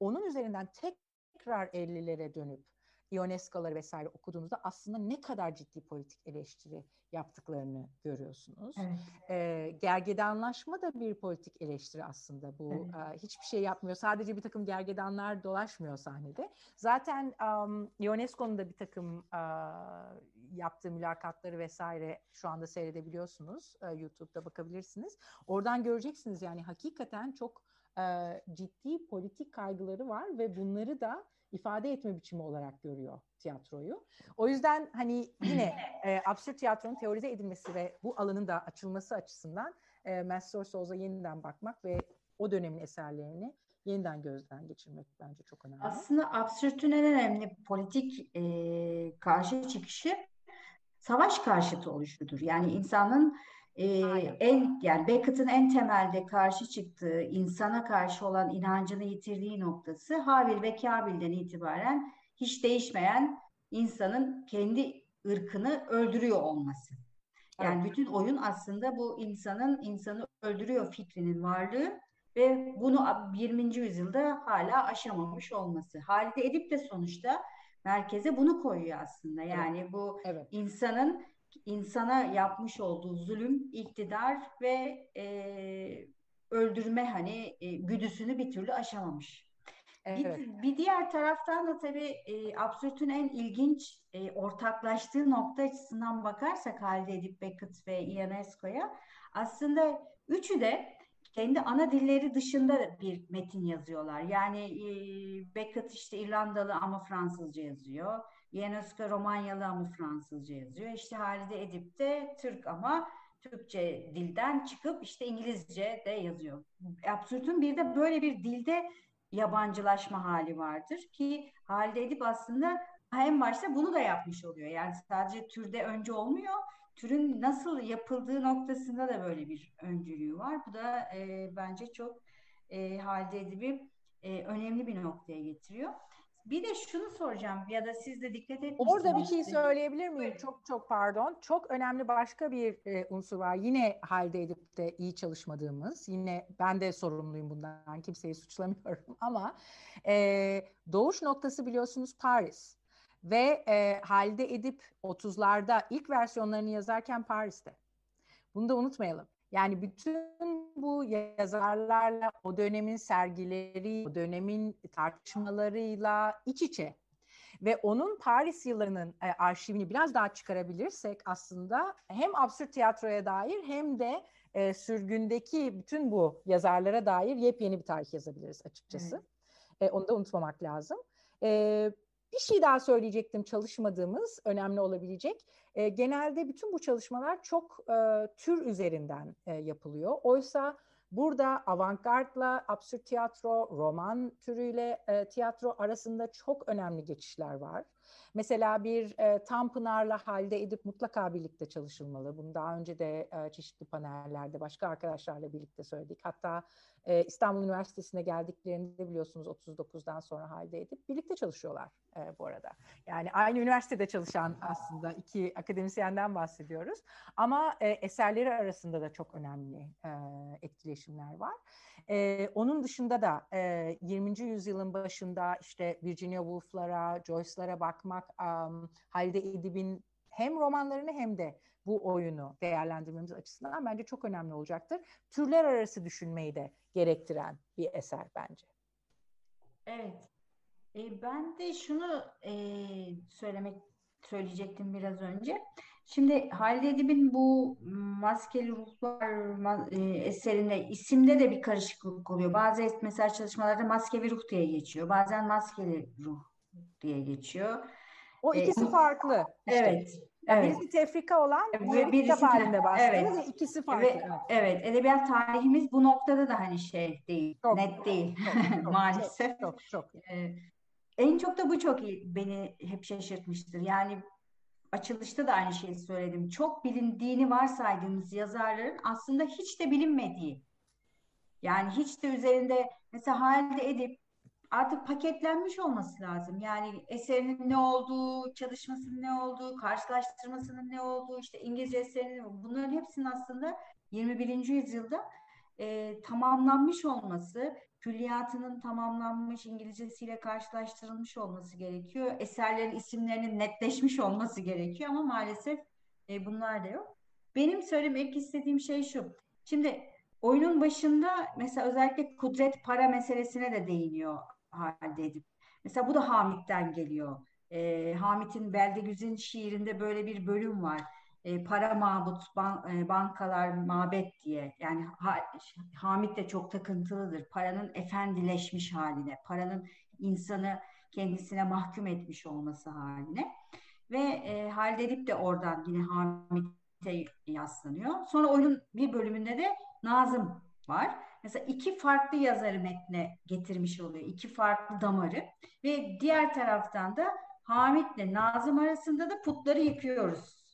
Onun üzerinden tekrar 50'lere dönüp Ionesco'ları vesaire okuduğunuzda aslında ne kadar ciddi politik eleştiri yaptıklarını görüyorsunuz. Evet. E, gergedanlaşma da bir politik eleştiri aslında bu. Evet. E, hiçbir şey yapmıyor. Sadece bir takım gergedanlar dolaşmıyor sahnede. Zaten um, Ionesco'nun da bir takım uh, yaptığı mülakatları vesaire şu anda seyredebiliyorsunuz. Uh, YouTube'da bakabilirsiniz. Oradan göreceksiniz yani hakikaten çok uh, ciddi politik kaygıları var ve bunları da ifade etme biçimi olarak görüyor tiyatroyu. O yüzden hani yine e, absürt tiyatronun teorize edilmesi ve bu alanın da açılması açısından e, Master Souls'a yeniden bakmak ve o dönemin eserlerini yeniden gözden geçirmek bence çok önemli. Aslında absürtün en önemli politik e, karşı çıkışı savaş karşıtı oluşudur. Yani insanın e, en yani Beckett'in en temelde karşı çıktığı insana karşı olan inancını yitirdiği noktası Habil ve Kabil'den itibaren hiç değişmeyen insanın kendi ırkını öldürüyor olması. Yani evet. bütün oyun aslında bu insanın insanı öldürüyor fikrinin varlığı ve bunu 20. yüzyılda hala aşamamış olması. Halide Edip de sonuçta merkeze bunu koyuyor aslında. Yani evet. bu evet. insanın insana yapmış olduğu zulüm, iktidar ve e, öldürme hani e, güdüsünü bir türlü aşamamış. Evet. Bir, bir diğer taraftan da tabii e, absürtün en ilginç e, ortaklaştığı nokta açısından bakarsak Halide Edip Beckett ve Ionesco'ya aslında üçü de kendi ana dilleri dışında bir metin yazıyorlar. Yani e, Beckett işte İrlandalı ama Fransızca yazıyor. Ionesco Romanyalı ama Fransızca yazıyor. İşte Halide Edip de Türk ama Türkçe dilden çıkıp işte İngilizce de yazıyor. Absürt'ün bir de böyle bir dilde yabancılaşma hali vardır ki Halide Edip aslında en başta bunu da yapmış oluyor. Yani sadece türde önce olmuyor. Türün nasıl yapıldığı noktasında da böyle bir öncülüğü var. Bu da e, bence çok e, Halide Edip'i e, önemli bir noktaya getiriyor. Bir de şunu soracağım ya da siz de dikkat etmişsiniz. Orada bir şey söyleyebilir miyim? Evet. Çok çok pardon. Çok önemli başka bir e, unsur var. Yine halde edip de iyi çalışmadığımız. Yine ben de sorumluyum bundan. Kimseyi suçlamıyorum ama e, doğuş noktası biliyorsunuz Paris. Ve e, halde edip 30'larda ilk versiyonlarını yazarken Paris'te. Bunu da unutmayalım. Yani bütün bu yazarlarla o dönemin sergileri, o dönemin tartışmalarıyla iç içe ve onun Paris yıllarının e, arşivini biraz daha çıkarabilirsek aslında hem absürt tiyatroya dair hem de e, sürgündeki bütün bu yazarlara dair yepyeni bir tarih yazabiliriz açıkçası. Evet. E, onu da unutmamak lazım. E, bir şey daha söyleyecektim çalışmadığımız, önemli olabilecek. E, genelde bütün bu çalışmalar çok e, tür üzerinden e, yapılıyor. Oysa burada avantgardla absürt tiyatro, roman türüyle e, tiyatro arasında çok önemli geçişler var. Mesela bir e, Tanpınar'la halde edip mutlaka birlikte çalışılmalı. Bunu daha önce de e, çeşitli panellerde başka arkadaşlarla birlikte söyledik. Hatta e, İstanbul Üniversitesi'ne geldiklerinde biliyorsunuz 39'dan sonra halde edip birlikte çalışıyorlar e, bu arada. Yani aynı üniversitede çalışan aslında iki akademisyenden bahsediyoruz. Ama e, eserleri arasında da çok önemli e, etkileşimler var. E, onun dışında da e, 20. yüzyılın başında işte Virginia Woolf'lara, Joyce'lara bakmak, um, Halide Edip'in hem romanlarını hem de bu oyunu değerlendirmemiz açısından bence çok önemli olacaktır. Türler arası düşünmeyi de gerektiren bir eser bence. Evet. E, ben de şunu e, söylemek söyleyecektim biraz önce. Şimdi Halide Edip'in bu maskeli ruhlar e, eserinde isimde de bir karışıklık oluyor. Bazı mesela çalışmalarda maskeli ruh diye geçiyor. Bazen maskeli ruh diye geçiyor. O ikisi ee, farklı. Işte. Evet. Evet. Birisi tefrika olan, diğeri birisi, kitap halinde başlıyor evet. ikisi farklı. Evet, evet. evet, edebiyat tarihimiz bu noktada da hani şey değil, çok, net değil çok, maalesef. Çok, çok, çok. Ee, en çok da bu çok iyi, beni hep şaşırtmıştır. Yani açılışta da aynı şeyi söyledim. Çok bilindiğini varsaydığımız yazarların aslında hiç de bilinmediği. Yani hiç de üzerinde mesela Halide Edip artık paketlenmiş olması lazım. Yani eserinin ne olduğu, çalışmasının ne olduğu, karşılaştırmasının ne olduğu, işte İngilizce eserinin bunların hepsinin aslında 21. yüzyılda e, tamamlanmış olması, külliyatının tamamlanmış, İngilizcesiyle karşılaştırılmış olması gerekiyor. Eserlerin isimlerinin netleşmiş olması gerekiyor ama maalesef e, bunlar da yok. Benim söylemek istediğim şey şu. Şimdi oyunun başında mesela özellikle kudret para meselesine de değiniyor halde edip. Mesela bu da Hamit'ten geliyor. E, Hamit'in Beldegüz'ün şiirinde böyle bir bölüm var. E, para mabut, ban, e, bankalar mabet diye. Yani ha, Hamit de çok takıntılıdır. Paranın efendileşmiş haline, paranın insanı kendisine mahkum etmiş olması haline. Ve e, Halide Edip de oradan yine Hamit'e yaslanıyor. Sonra oyunun bir bölümünde de Nazım var. Mesela iki farklı yazarı metne getirmiş oluyor. iki farklı damarı. Ve diğer taraftan da Hamit'le Nazım arasında da putları yıkıyoruz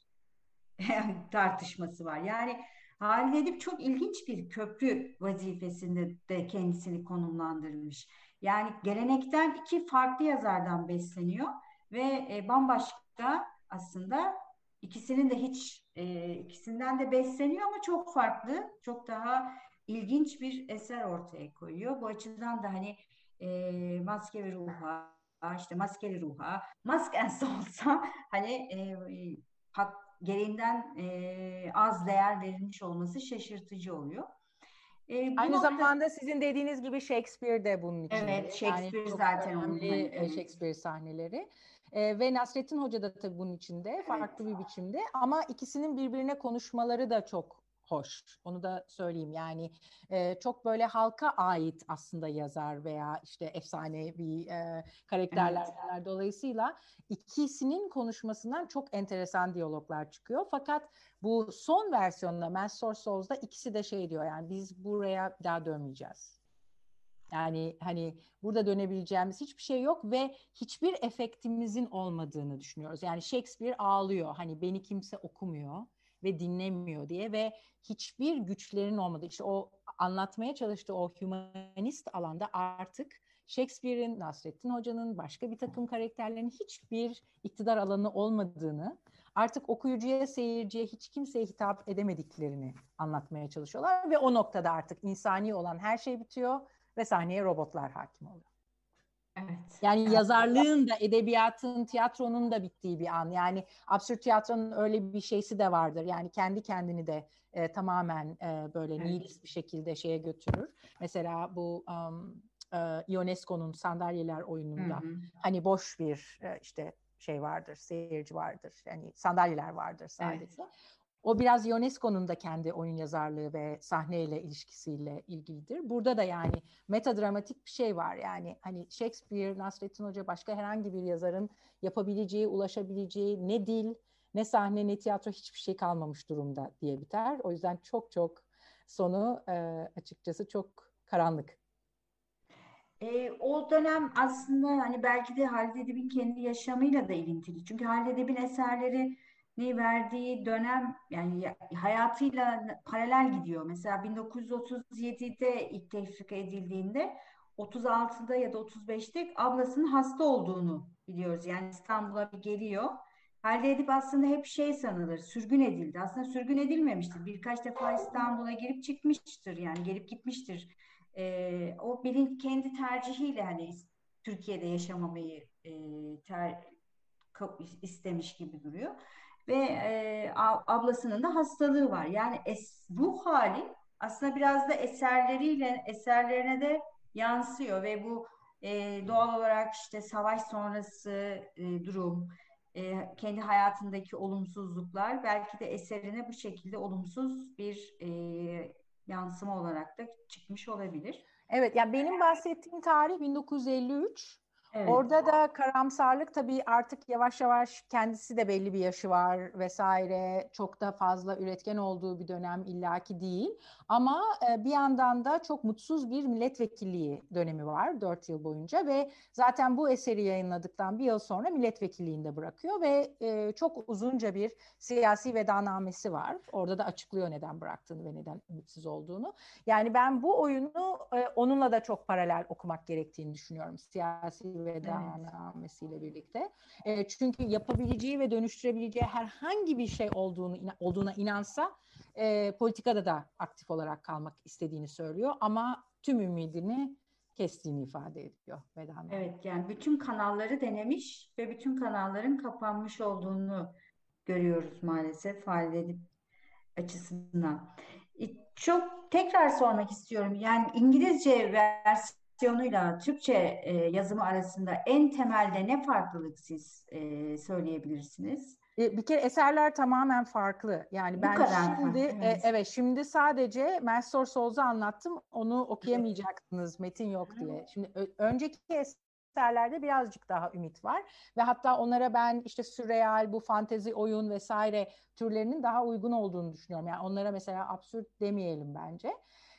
tartışması var. Yani Halide Edip çok ilginç bir köprü vazifesinde de kendisini konumlandırmış. Yani gelenekten iki farklı yazardan besleniyor ve e, bambaşka aslında ikisinin de hiç e, ikisinden de besleniyor ama çok farklı, çok daha ilginç bir eser ortaya koyuyor. Bu açıdan da hani e, maske ve ruha, işte maskeli ruha, mask and soul'sa hani e, hak, gereğinden e, az değer verilmiş olması şaşırtıcı oluyor. E, Aynı nokta... zamanda sizin dediğiniz gibi Shakespeare de bunun için. Evet, Shakespeare yani zaten önemli onun, evet. Shakespeare sahneleri. E, ve Nasrettin Hoca da tabii bunun içinde, farklı evet. bir biçimde. Ama ikisinin birbirine konuşmaları da çok hoş. Onu da söyleyeyim. Yani e, çok böyle halka ait aslında yazar veya işte efsanevi e, karakterler evet. Dolayısıyla ikisinin konuşmasından çok enteresan diyaloglar çıkıyor. Fakat bu son versiyonda Master Souls'da ikisi de şey diyor yani biz buraya daha dönmeyeceğiz. Yani hani burada dönebileceğimiz hiçbir şey yok ve hiçbir efektimizin olmadığını düşünüyoruz. Yani Shakespeare ağlıyor. Hani beni kimse okumuyor ve dinlemiyor diye ve hiçbir güçlerin olmadığı işte o anlatmaya çalıştığı o humanist alanda artık Shakespeare'in, Nasrettin Hoca'nın, başka bir takım karakterlerin hiçbir iktidar alanı olmadığını, artık okuyucuya, seyirciye hiç kimseye hitap edemediklerini anlatmaya çalışıyorlar ve o noktada artık insani olan her şey bitiyor ve sahneye robotlar hakim oluyor. Evet. Yani yazarlığın da, edebiyatın, tiyatronun da bittiği bir an. Yani absürt tiyatronun öyle bir şeysi de vardır. Yani kendi kendini de e, tamamen e, böyle evet. nihilist bir şekilde şeye götürür. Mesela bu um, e, Ionesco'nun sandalyeler oyununda hı hı. hani boş bir e, işte şey vardır, seyirci vardır. Yani sandalyeler vardır sadece. Evet. O biraz UNESCO'nun da kendi oyun yazarlığı ve sahneyle ilişkisiyle ilgilidir. Burada da yani metadramatik bir şey var. Yani hani Shakespeare, Nasrettin Hoca başka herhangi bir yazarın yapabileceği, ulaşabileceği ne dil, ne sahne, ne tiyatro hiçbir şey kalmamış durumda diye biter. O yüzden çok çok sonu e, açıkçası çok karanlık. E, o dönem aslında hani belki de Halide Edip'in kendi yaşamıyla da ilintili. Çünkü Halide Edip'in eserleri verdiği dönem yani hayatıyla paralel gidiyor. Mesela 1937'de ilk tefrika edildiğinde 36'da ya da 35'te ablasının hasta olduğunu biliyoruz. Yani İstanbul'a bir geliyor. Halde Edip aslında hep şey sanılır, sürgün edildi. Aslında sürgün edilmemiştir. Birkaç defa İstanbul'a gelip çıkmıştır. Yani gelip gitmiştir. Ee, o bilin kendi tercihiyle hani Türkiye'de yaşamamayı e, ter, istemiş gibi duruyor ve e, ablasının da hastalığı var. Yani es, ruh hali aslında biraz da eserleriyle eserlerine de yansıyor ve bu e, doğal olarak işte savaş sonrası e, durum, e, kendi hayatındaki olumsuzluklar belki de eserine bu şekilde olumsuz bir e, yansıma olarak da çıkmış olabilir. Evet, yani benim bahsettiğim tarih 1953. Evet. Orada da karamsarlık tabii artık yavaş yavaş kendisi de belli bir yaşı var vesaire. Çok da fazla üretken olduğu bir dönem illaki değil. Ama e, bir yandan da çok mutsuz bir milletvekilliği dönemi var dört yıl boyunca ve zaten bu eseri yayınladıktan bir yıl sonra milletvekilliğini bırakıyor ve e, çok uzunca bir siyasi vedanamesi var. Orada da açıklıyor neden bıraktığını ve neden ümitsiz olduğunu. Yani ben bu oyunu e, onunla da çok paralel okumak gerektiğini düşünüyorum. Siyasi vedanamesiyle evet. birlikte. E, çünkü yapabileceği ve dönüştürebileceği herhangi bir şey olduğunu olduğuna inansa e, politikada da aktif olarak kalmak istediğini söylüyor ama tüm ümidini kestiğini ifade ediyor Vedan. Evet yani bütün kanalları denemiş ve bütün kanalların kapanmış olduğunu görüyoruz maalesef Halide açısından. E, çok tekrar sormak istiyorum. Yani İngilizce versiyonuyla Türkçe e, yazımı arasında en temelde ne farklılık siz e, söyleyebilirsiniz? E, bir kere eserler tamamen farklı. Yani Bu ben kadar şimdi e, evet. E, evet şimdi sadece Mestor Solz'u anlattım. Onu okuyamayacaksınız metin yok diye. Şimdi önceki eserlerde birazcık daha ümit var ve hatta onlara ben işte sürreal, bu fantezi oyun vesaire türlerinin daha uygun olduğunu düşünüyorum. Yani onlara mesela absürt demeyelim bence.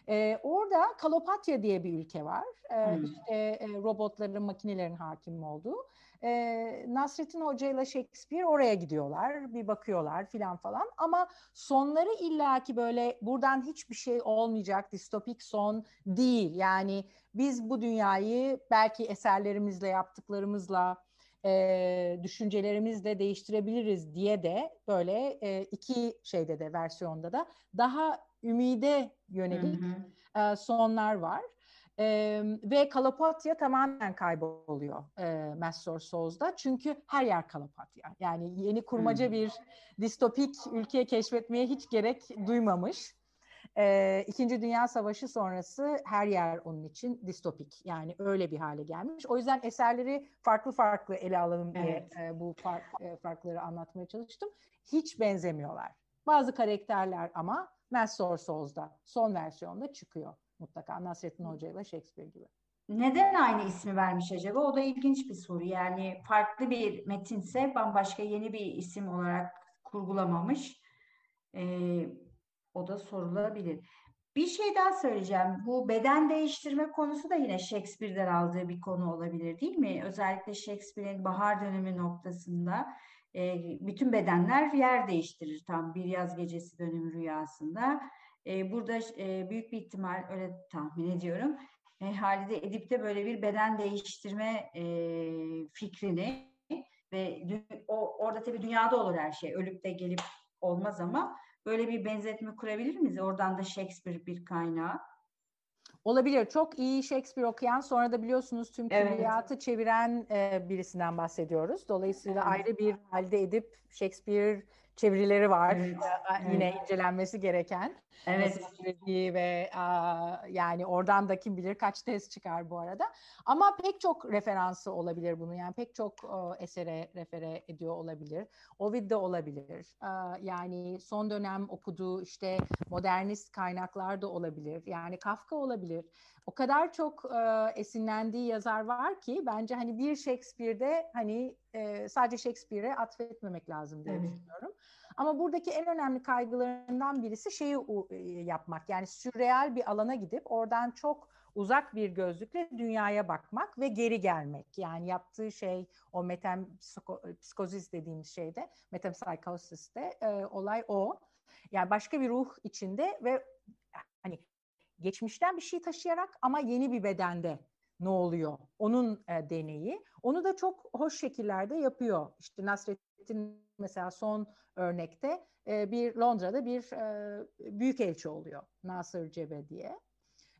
Ee, orada Kalopatya diye bir ülke var. Ee, hmm. işte e, robotların, makinelerin hakim olduğu e, Nasrettin Hoca ile Shakespeare oraya gidiyorlar. Bir bakıyorlar filan falan. Ama sonları illaki böyle buradan hiçbir şey olmayacak distopik son değil. Yani biz bu dünyayı belki eserlerimizle yaptıklarımızla e, düşüncelerimizle değiştirebiliriz diye de böyle e, iki şeyde de versiyonda da daha ümide yönelik hı hı. Sonlar var. E, ve Kalapatya tamamen kayboluyor e, Master Souls'da. Çünkü her yer Kalapatya. Yani yeni kurmaca hmm. bir distopik ülke keşfetmeye hiç gerek duymamış. E, İkinci Dünya Savaşı sonrası her yer onun için distopik. Yani öyle bir hale gelmiş. O yüzden eserleri farklı farklı ele alalım diye evet. e, bu fark, e, farkları anlatmaya çalıştım. Hiç benzemiyorlar. Bazı karakterler ama Master Souls'da son versiyonda çıkıyor mutlaka Nasrettin Hoca ile Shakespeare gibi. Neden aynı ismi vermiş acaba? O da ilginç bir soru. Yani farklı bir metinse bambaşka yeni bir isim olarak kurgulamamış. Ee, o da sorulabilir. Bir şey daha söyleyeceğim. Bu beden değiştirme konusu da yine Shakespeare'den aldığı bir konu olabilir değil mi? Özellikle Shakespeare'in bahar dönemi noktasında e, bütün bedenler yer değiştirir tam bir yaz gecesi dönümü rüyasında. E, burada e, büyük bir ihtimal öyle tahmin ediyorum. E, Halide Edip'te böyle bir beden değiştirme e, fikrini ve o orada tabii dünyada olur her şey. Ölüp de gelip olmaz ama böyle bir benzetme kurabilir miyiz? Oradan da Shakespeare bir kaynağı. Olabilir. Çok iyi Shakespeare okuyan sonra da biliyorsunuz tüm külliyatı evet. çeviren e, birisinden bahsediyoruz. Dolayısıyla evet. ayrı bir halde edip Shakespeare çevirileri var. Evet, Yine evet. incelenmesi gereken. Evet. Ve a, yani oradan da kim bilir kaç tez çıkar bu arada. Ama pek çok referansı olabilir bunun. Yani pek çok o, esere refere ediyor olabilir. Ovid de olabilir. A, yani son dönem okuduğu işte modernist kaynaklar da olabilir. Yani Kafka olabilir. O kadar çok e, esinlendiği yazar var ki bence hani bir Shakespeare'de hani e, sadece Shakespeare'e atfetmemek lazım diye evet. düşünüyorum. Ama buradaki en önemli kaygılarından birisi şeyi e, yapmak. Yani sürreal bir alana gidip oradan çok uzak bir gözlükle dünyaya bakmak ve geri gelmek. Yani yaptığı şey o metempsikozis dediğimiz şeyde, metempsychosis'te e, olay o. Yani başka bir ruh içinde ve hani geçmişten bir şey taşıyarak ama yeni bir bedende ne oluyor? Onun e, deneyi. Onu da çok hoş şekillerde yapıyor. İşte Nasrettin mesela son örnekte e, bir Londra'da bir e, büyük elçi oluyor Nasır Cebe diye.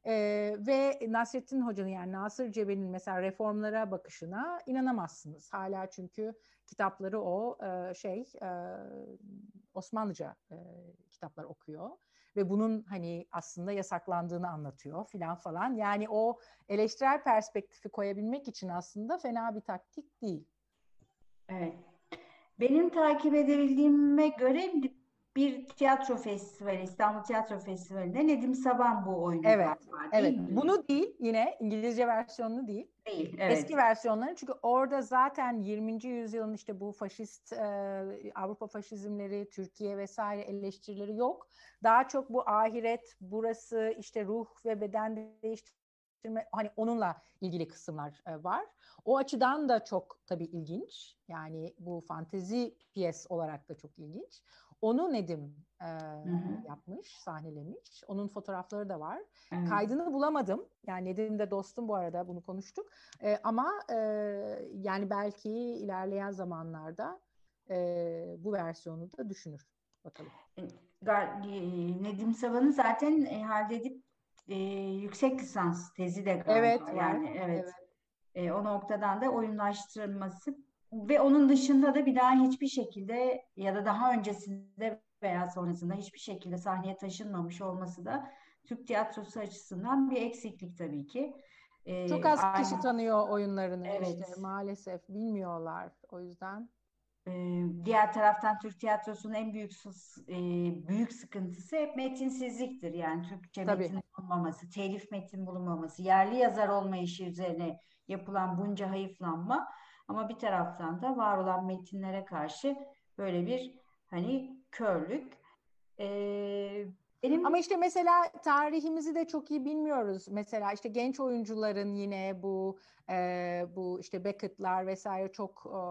E, ve Nasrettin Hoca'nın yani Nasır Cebe'nin mesela reformlara bakışına inanamazsınız. Hala çünkü kitapları o e, şey e, Osmanlıca e, kitaplar okuyor ve bunun hani aslında yasaklandığını anlatıyor filan falan. Yani o eleştirel perspektifi koyabilmek için aslında fena bir taktik değil. Evet. Benim takip edebildiğime göre bir tiyatro festivali, İstanbul Tiyatro Festivali'nde Nedim Saban bu oyunu evet, var, evet. Mi? Bunu değil yine İngilizce versiyonunu değil. Değil, evet. Eski versiyonları çünkü orada zaten 20. yüzyılın işte bu faşist e, Avrupa faşizmleri, Türkiye vesaire eleştirileri yok. Daha çok bu ahiret, burası işte ruh ve beden değiştirme hani onunla ilgili kısımlar e, var. O açıdan da çok tabii ilginç. Yani bu fantezi piyes olarak da çok ilginç. Onu Nedim e, yapmış, sahnelemiş. Onun fotoğrafları da var. Evet. Kaydını bulamadım. Yani Nedim de dostum bu arada bunu konuştuk. E, ama e, yani belki ilerleyen zamanlarda e, bu versiyonu da düşünür. Bakalım. Nedim Saban'ı zaten e, halledip e, yüksek lisans tezi de galiba. Evet, yani evet. evet. E, o noktadan da oyunlaştırılması ve onun dışında da bir daha hiçbir şekilde ya da daha öncesinde veya sonrasında hiçbir şekilde sahneye taşınmamış olması da Türk tiyatrosu açısından bir eksiklik tabii ki. Ee, Çok az aynı... kişi tanıyor oyunlarını evet. işte maalesef bilmiyorlar o yüzden. Ee, diğer taraftan Türk tiyatrosunun en büyük e, büyük sıkıntısı hep metinsizliktir. Yani Türkçe Tabii. metin bulunmaması, telif metin bulunmaması, yerli yazar olmayışı üzerine yapılan bunca hayıflanma ama bir taraftan da var olan metinlere karşı böyle bir hani körlük. Ee, benim... Ama işte mesela tarihimizi de çok iyi bilmiyoruz. Mesela işte genç oyuncuların yine bu e, bu işte Beckett'lar vesaire çok e,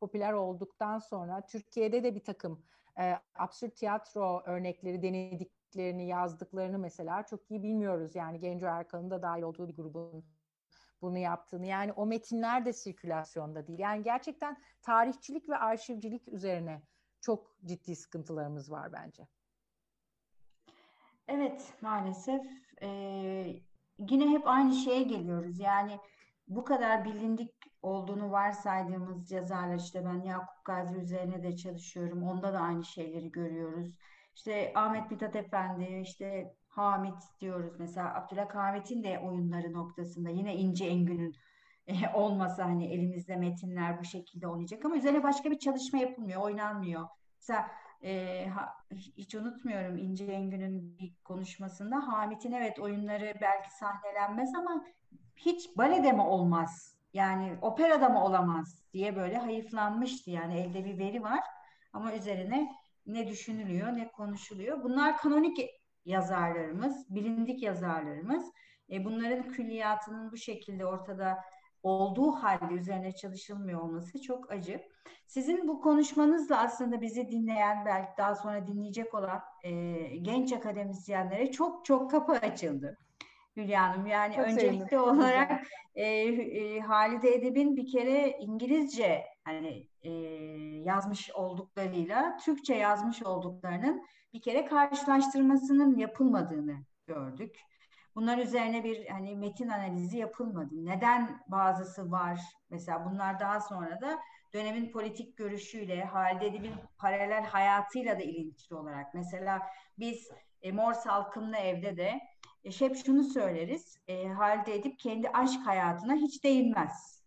popüler olduktan sonra Türkiye'de de bir takım e, absürt tiyatro örnekleri denediklerini yazdıklarını mesela çok iyi bilmiyoruz. Yani Genco Erkan'ın da dahil olduğu bir grubun bunu yaptığını. Yani o metinler de sirkülasyonda değil. Yani gerçekten tarihçilik ve arşivcilik üzerine çok ciddi sıkıntılarımız var bence. Evet maalesef ee, yine hep aynı şeye geliyoruz. Yani bu kadar bilindik olduğunu varsaydığımız yazarlar işte ben Yakup Gazi üzerine de çalışıyorum. Onda da aynı şeyleri görüyoruz. İşte Ahmet Mithat Efendi, işte Hamit diyoruz mesela Abdülhak Hamit'in de oyunları noktasında yine İnce Engün'ün e, olmasa hani elimizde metinler bu şekilde oynayacak ama üzerine başka bir çalışma yapılmıyor, oynanmıyor. Mesela e, ha, hiç unutmuyorum İnce Engün'ün bir konuşmasında Hamit'in evet oyunları belki sahnelenmez ama hiç balede mi olmaz? Yani operada mı olamaz diye böyle hayıflanmıştı. Yani elde bir veri var ama üzerine ne düşünülüyor, ne konuşuluyor. Bunlar kanonik yazarlarımız, bilindik yazarlarımız. E, bunların külliyatının bu şekilde ortada olduğu halde üzerine çalışılmıyor olması çok acı. Sizin bu konuşmanızla aslında bizi dinleyen, belki daha sonra dinleyecek olan e, genç akademisyenlere çok çok kapı açıldı. Hülya Hanım. Yani Çok öncelikli sevindim. olarak e, e, Halide Edip'in bir kere İngilizce hani e, yazmış olduklarıyla Türkçe yazmış olduklarının bir kere karşılaştırmasının yapılmadığını gördük. Bunlar üzerine bir hani metin analizi yapılmadı. Neden bazısı var? Mesela bunlar daha sonra da dönemin politik görüşüyle, Halide Edip'in paralel hayatıyla da ilintili olarak. Mesela biz e, Mor Salkımlı Ev'de de hep şunu söyleriz. E, Halide Edip kendi aşk hayatına hiç değinmez.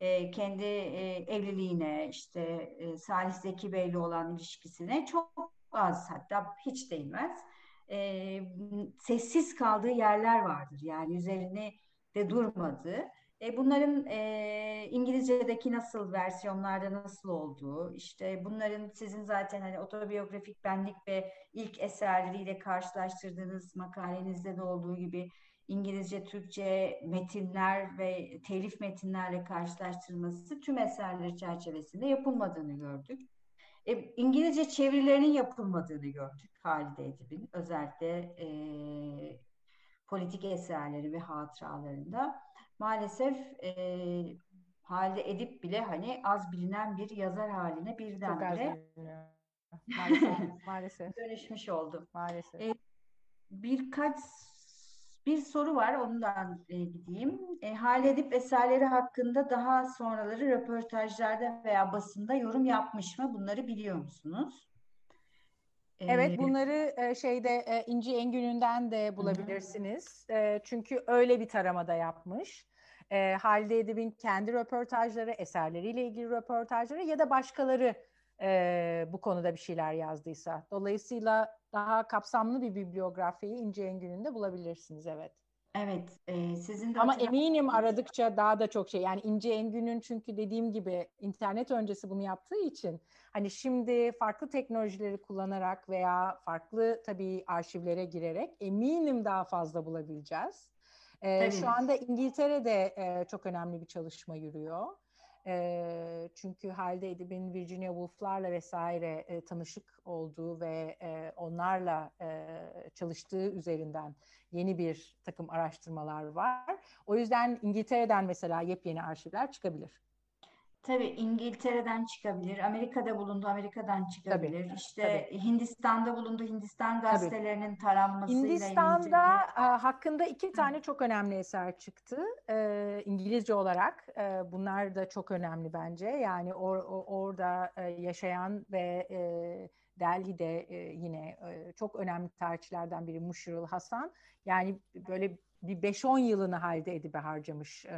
E, kendi e, evliliğine, işte e, Salih Zeki Bey'le olan ilişkisine çok az hatta hiç değinmez. E, sessiz kaldığı yerler vardır. Yani üzerine de durmadığı. E, bunların e, İngilizce'deki nasıl versiyonlarda nasıl olduğu, işte bunların sizin zaten hani otobiyografik benlik ve ilk eserleriyle karşılaştırdığınız makalenizde de olduğu gibi İngilizce, Türkçe metinler ve telif metinlerle karşılaştırılması tüm eserleri çerçevesinde yapılmadığını gördük. E, İngilizce çevirilerinin yapılmadığını gördük Halide Edip'in özellikle e, politik eserleri ve hatıralarında maalesef e, Halide Edip bile hani az bilinen bir yazar haline birdenbire maalesef, maalesef. dönüşmüş oldu. Maalesef. E, birkaç bir soru var ondan e, gideyim. E, Halide Edip eserleri hakkında daha sonraları röportajlarda veya basında yorum yapmış mı? Bunları biliyor musunuz? Evet bunları şeyde İnci Engün'ünden de bulabilirsiniz. Çünkü öyle bir taramada yapmış. Halide Edip'in kendi röportajları, eserleriyle ilgili röportajları ya da başkaları bu konuda bir şeyler yazdıysa. Dolayısıyla daha kapsamlı bir bibliografiyi İnci Engün'ün de bulabilirsiniz evet. Evet, e, sizin de Ama eminim aradıkça daha da çok şey. Yani İnce Engün'ün çünkü dediğim gibi internet öncesi bunu yaptığı için hani şimdi farklı teknolojileri kullanarak veya farklı tabii arşivlere girerek eminim daha fazla bulabileceğiz. E, şu anda İngiltere'de e, çok önemli bir çalışma yürüyor. E, çünkü Halide Edip'in Virginia Woolf'larla vesaire e, tanışık olduğu ve e, onlarla e, çalıştığı üzerinden yeni bir takım araştırmalar var. O yüzden İngiltere'den mesela yepyeni arşivler çıkabilir. Tabii İngiltere'den çıkabilir, Amerika'da bulundu, Amerika'dan çıkabilir. Tabii, işte tabii. Hindistan'da bulundu, Hindistan gazetelerinin tabii. taranmasıyla Hindistan'da ilgili. hakkında iki tane çok önemli eser çıktı. E, İngilizce olarak e, bunlar da çok önemli bence. Yani or, orada e, yaşayan ve e, Delhi'de e, yine e, çok önemli tarihçilerden biri Muşirul Hasan. Yani böyle bir 5-10 yılını Halide Edip'e harcamış. E,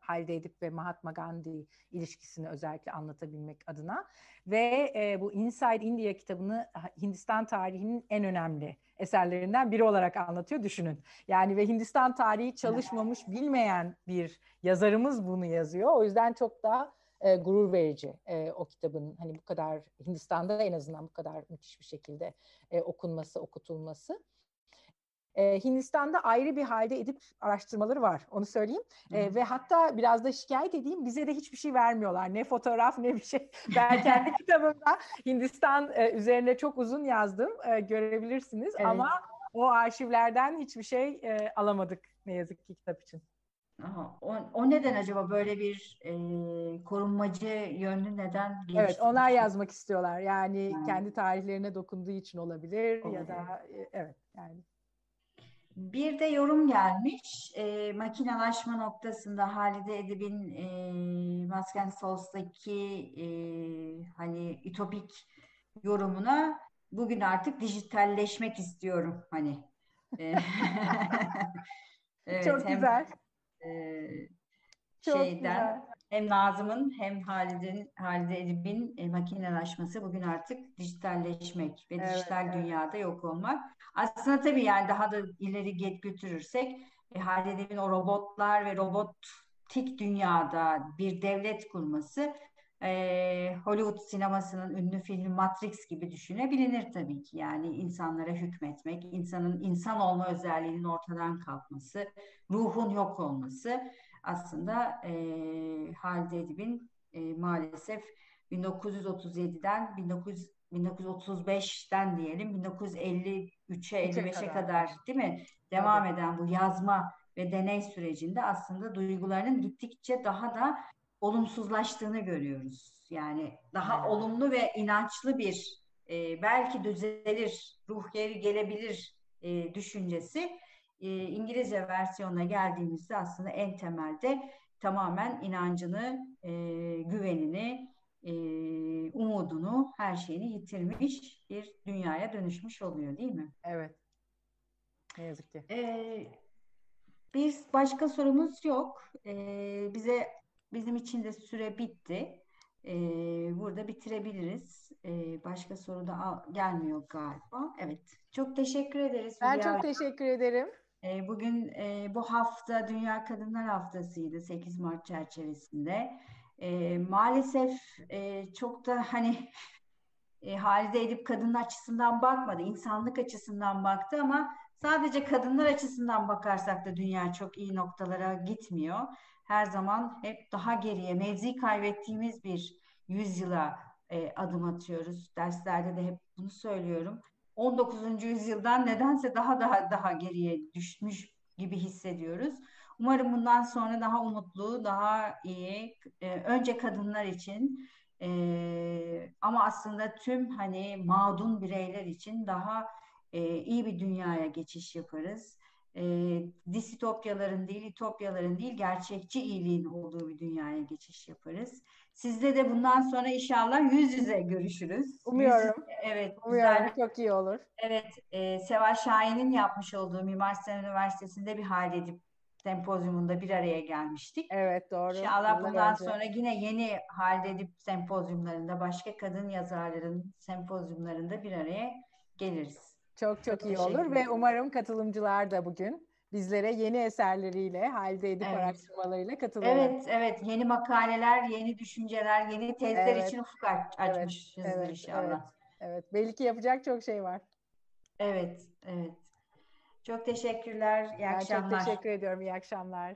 Halide Edip ve Mahatma Gandhi ilişkisini özellikle anlatabilmek adına. Ve e, bu Inside India kitabını Hindistan tarihinin en önemli eserlerinden biri olarak anlatıyor düşünün. Yani ve Hindistan tarihi çalışmamış bilmeyen bir yazarımız bunu yazıyor. O yüzden çok daha e, gurur verici e, o kitabın hani bu kadar Hindistan'da en azından bu kadar müthiş bir şekilde e, okunması, okutulması. E, Hindistan'da ayrı bir halde edip araştırmaları var. Onu söyleyeyim. E, ve hatta biraz da şikayet edeyim. Bize de hiçbir şey vermiyorlar. Ne fotoğraf ne bir şey. Ben kendi kitabımda Hindistan e, üzerine çok uzun yazdım. E, görebilirsiniz. Evet. Ama o arşivlerden hiçbir şey e, alamadık ne yazık ki kitap için. Aha, o, o neden acaba böyle bir e, korunmacı yönlü neden gelişti? Evet, onlar yazmak istiyorlar. Yani hmm. kendi tarihlerine dokunduğu için olabilir, olabilir. ya da e, evet yani. Bir de yorum gelmiş. E, makinalaşma noktasında Halide Edip'in e, Masken Sols'taki e, hani ütopik yorumuna bugün artık dijitalleşmek istiyorum hani. E, evet, Çok hem, güzel. E, Çok şeyden güzel. Hem Nazım'ın hem Halide'nin Halide Edip'in e, makinelaşması bugün artık dijitalleşmek ve evet, dijital evet. dünyada yok olmak. Aslında tabii yani daha da ileri get götürürsek e, Halide'nin o robotlar ve robotik dünyada bir devlet kurması e, Hollywood sinemasının ünlü filmi Matrix gibi düşünebilir tabii ki. Yani insanlara hükmetmek, insanın insan olma özelliğinin ortadan kalkması, ruhun yok olması aslında e, Halide Edip'in e, maalesef 1937'den 1900 1935'ten diyelim 1953'e 55'e kadar. kadar değil mi? Devam evet. eden bu yazma ve deney sürecinde aslında duygularının gittikçe daha da olumsuzlaştığını görüyoruz. Yani daha evet. olumlu ve inançlı bir e, belki düzelir, ruh geri gelebilir e, düşüncesi e, İngilizce versiyonuna geldiğimizde aslında en temelde tamamen inancını, e, güvenini, e, umudunu, her şeyini yitirmiş bir dünyaya dönüşmüş oluyor değil mi? Evet. Ne yazık ki. Ee, bir başka sorumuz yok. Ee, bize bizim için de süre bitti. Ee, burada bitirebiliriz. Ee, başka soru da gelmiyor galiba. Evet. Çok teşekkür ederiz. Ben Hülya. çok teşekkür ederim. Ee, bugün e, bu hafta Dünya Kadınlar Haftası'ydı 8 Mart çerçevesinde. E, maalesef e, çok da hani e, Halide Edip kadın açısından bakmadı, insanlık açısından baktı ama sadece kadınlar açısından bakarsak da dünya çok iyi noktalara gitmiyor. Her zaman hep daha geriye, mevzi kaybettiğimiz bir yüzyıla adım atıyoruz. Derslerde de hep bunu söylüyorum. 19. yüzyıldan nedense daha daha daha geriye düşmüş gibi hissediyoruz. Umarım bundan sonra daha umutlu, daha iyi, e, önce kadınlar için e, ama aslında tüm hani mağdun bireyler için daha e, iyi bir dünyaya geçiş yaparız. E, distopyaların değil, ütopyaların değil, gerçekçi iyiliğin olduğu bir dünyaya geçiş yaparız. Sizde de bundan sonra inşallah yüz yüze görüşürüz. Umuyorum. Yüz, evet. Umuyorum güzel. çok iyi olur. Evet. E, Seval Şahin'in yapmış olduğu Mimar Sinan Üniversitesi'nde bir hal edip sempozyumunda bir araya gelmiştik. Evet doğru. İnşallah bundan önce. sonra yine yeni halde edip sempozyumlarında başka kadın yazarların sempozyumlarında bir araya geliriz. Çok çok, çok iyi olur ve umarım katılımcılar da bugün bizlere yeni eserleriyle, Halide Edip evet. araştırmalarıyla katılıyor. Evet, evet. Yeni makaleler, yeni düşünceler, yeni tezler evet. için ufuk açmışızdır evet, evet, inşallah. Evet, evet. Belli ki yapacak çok şey var. Evet, evet. Çok teşekkürler. İyi ben akşamlar. Çok teşekkür ediyorum. İyi akşamlar.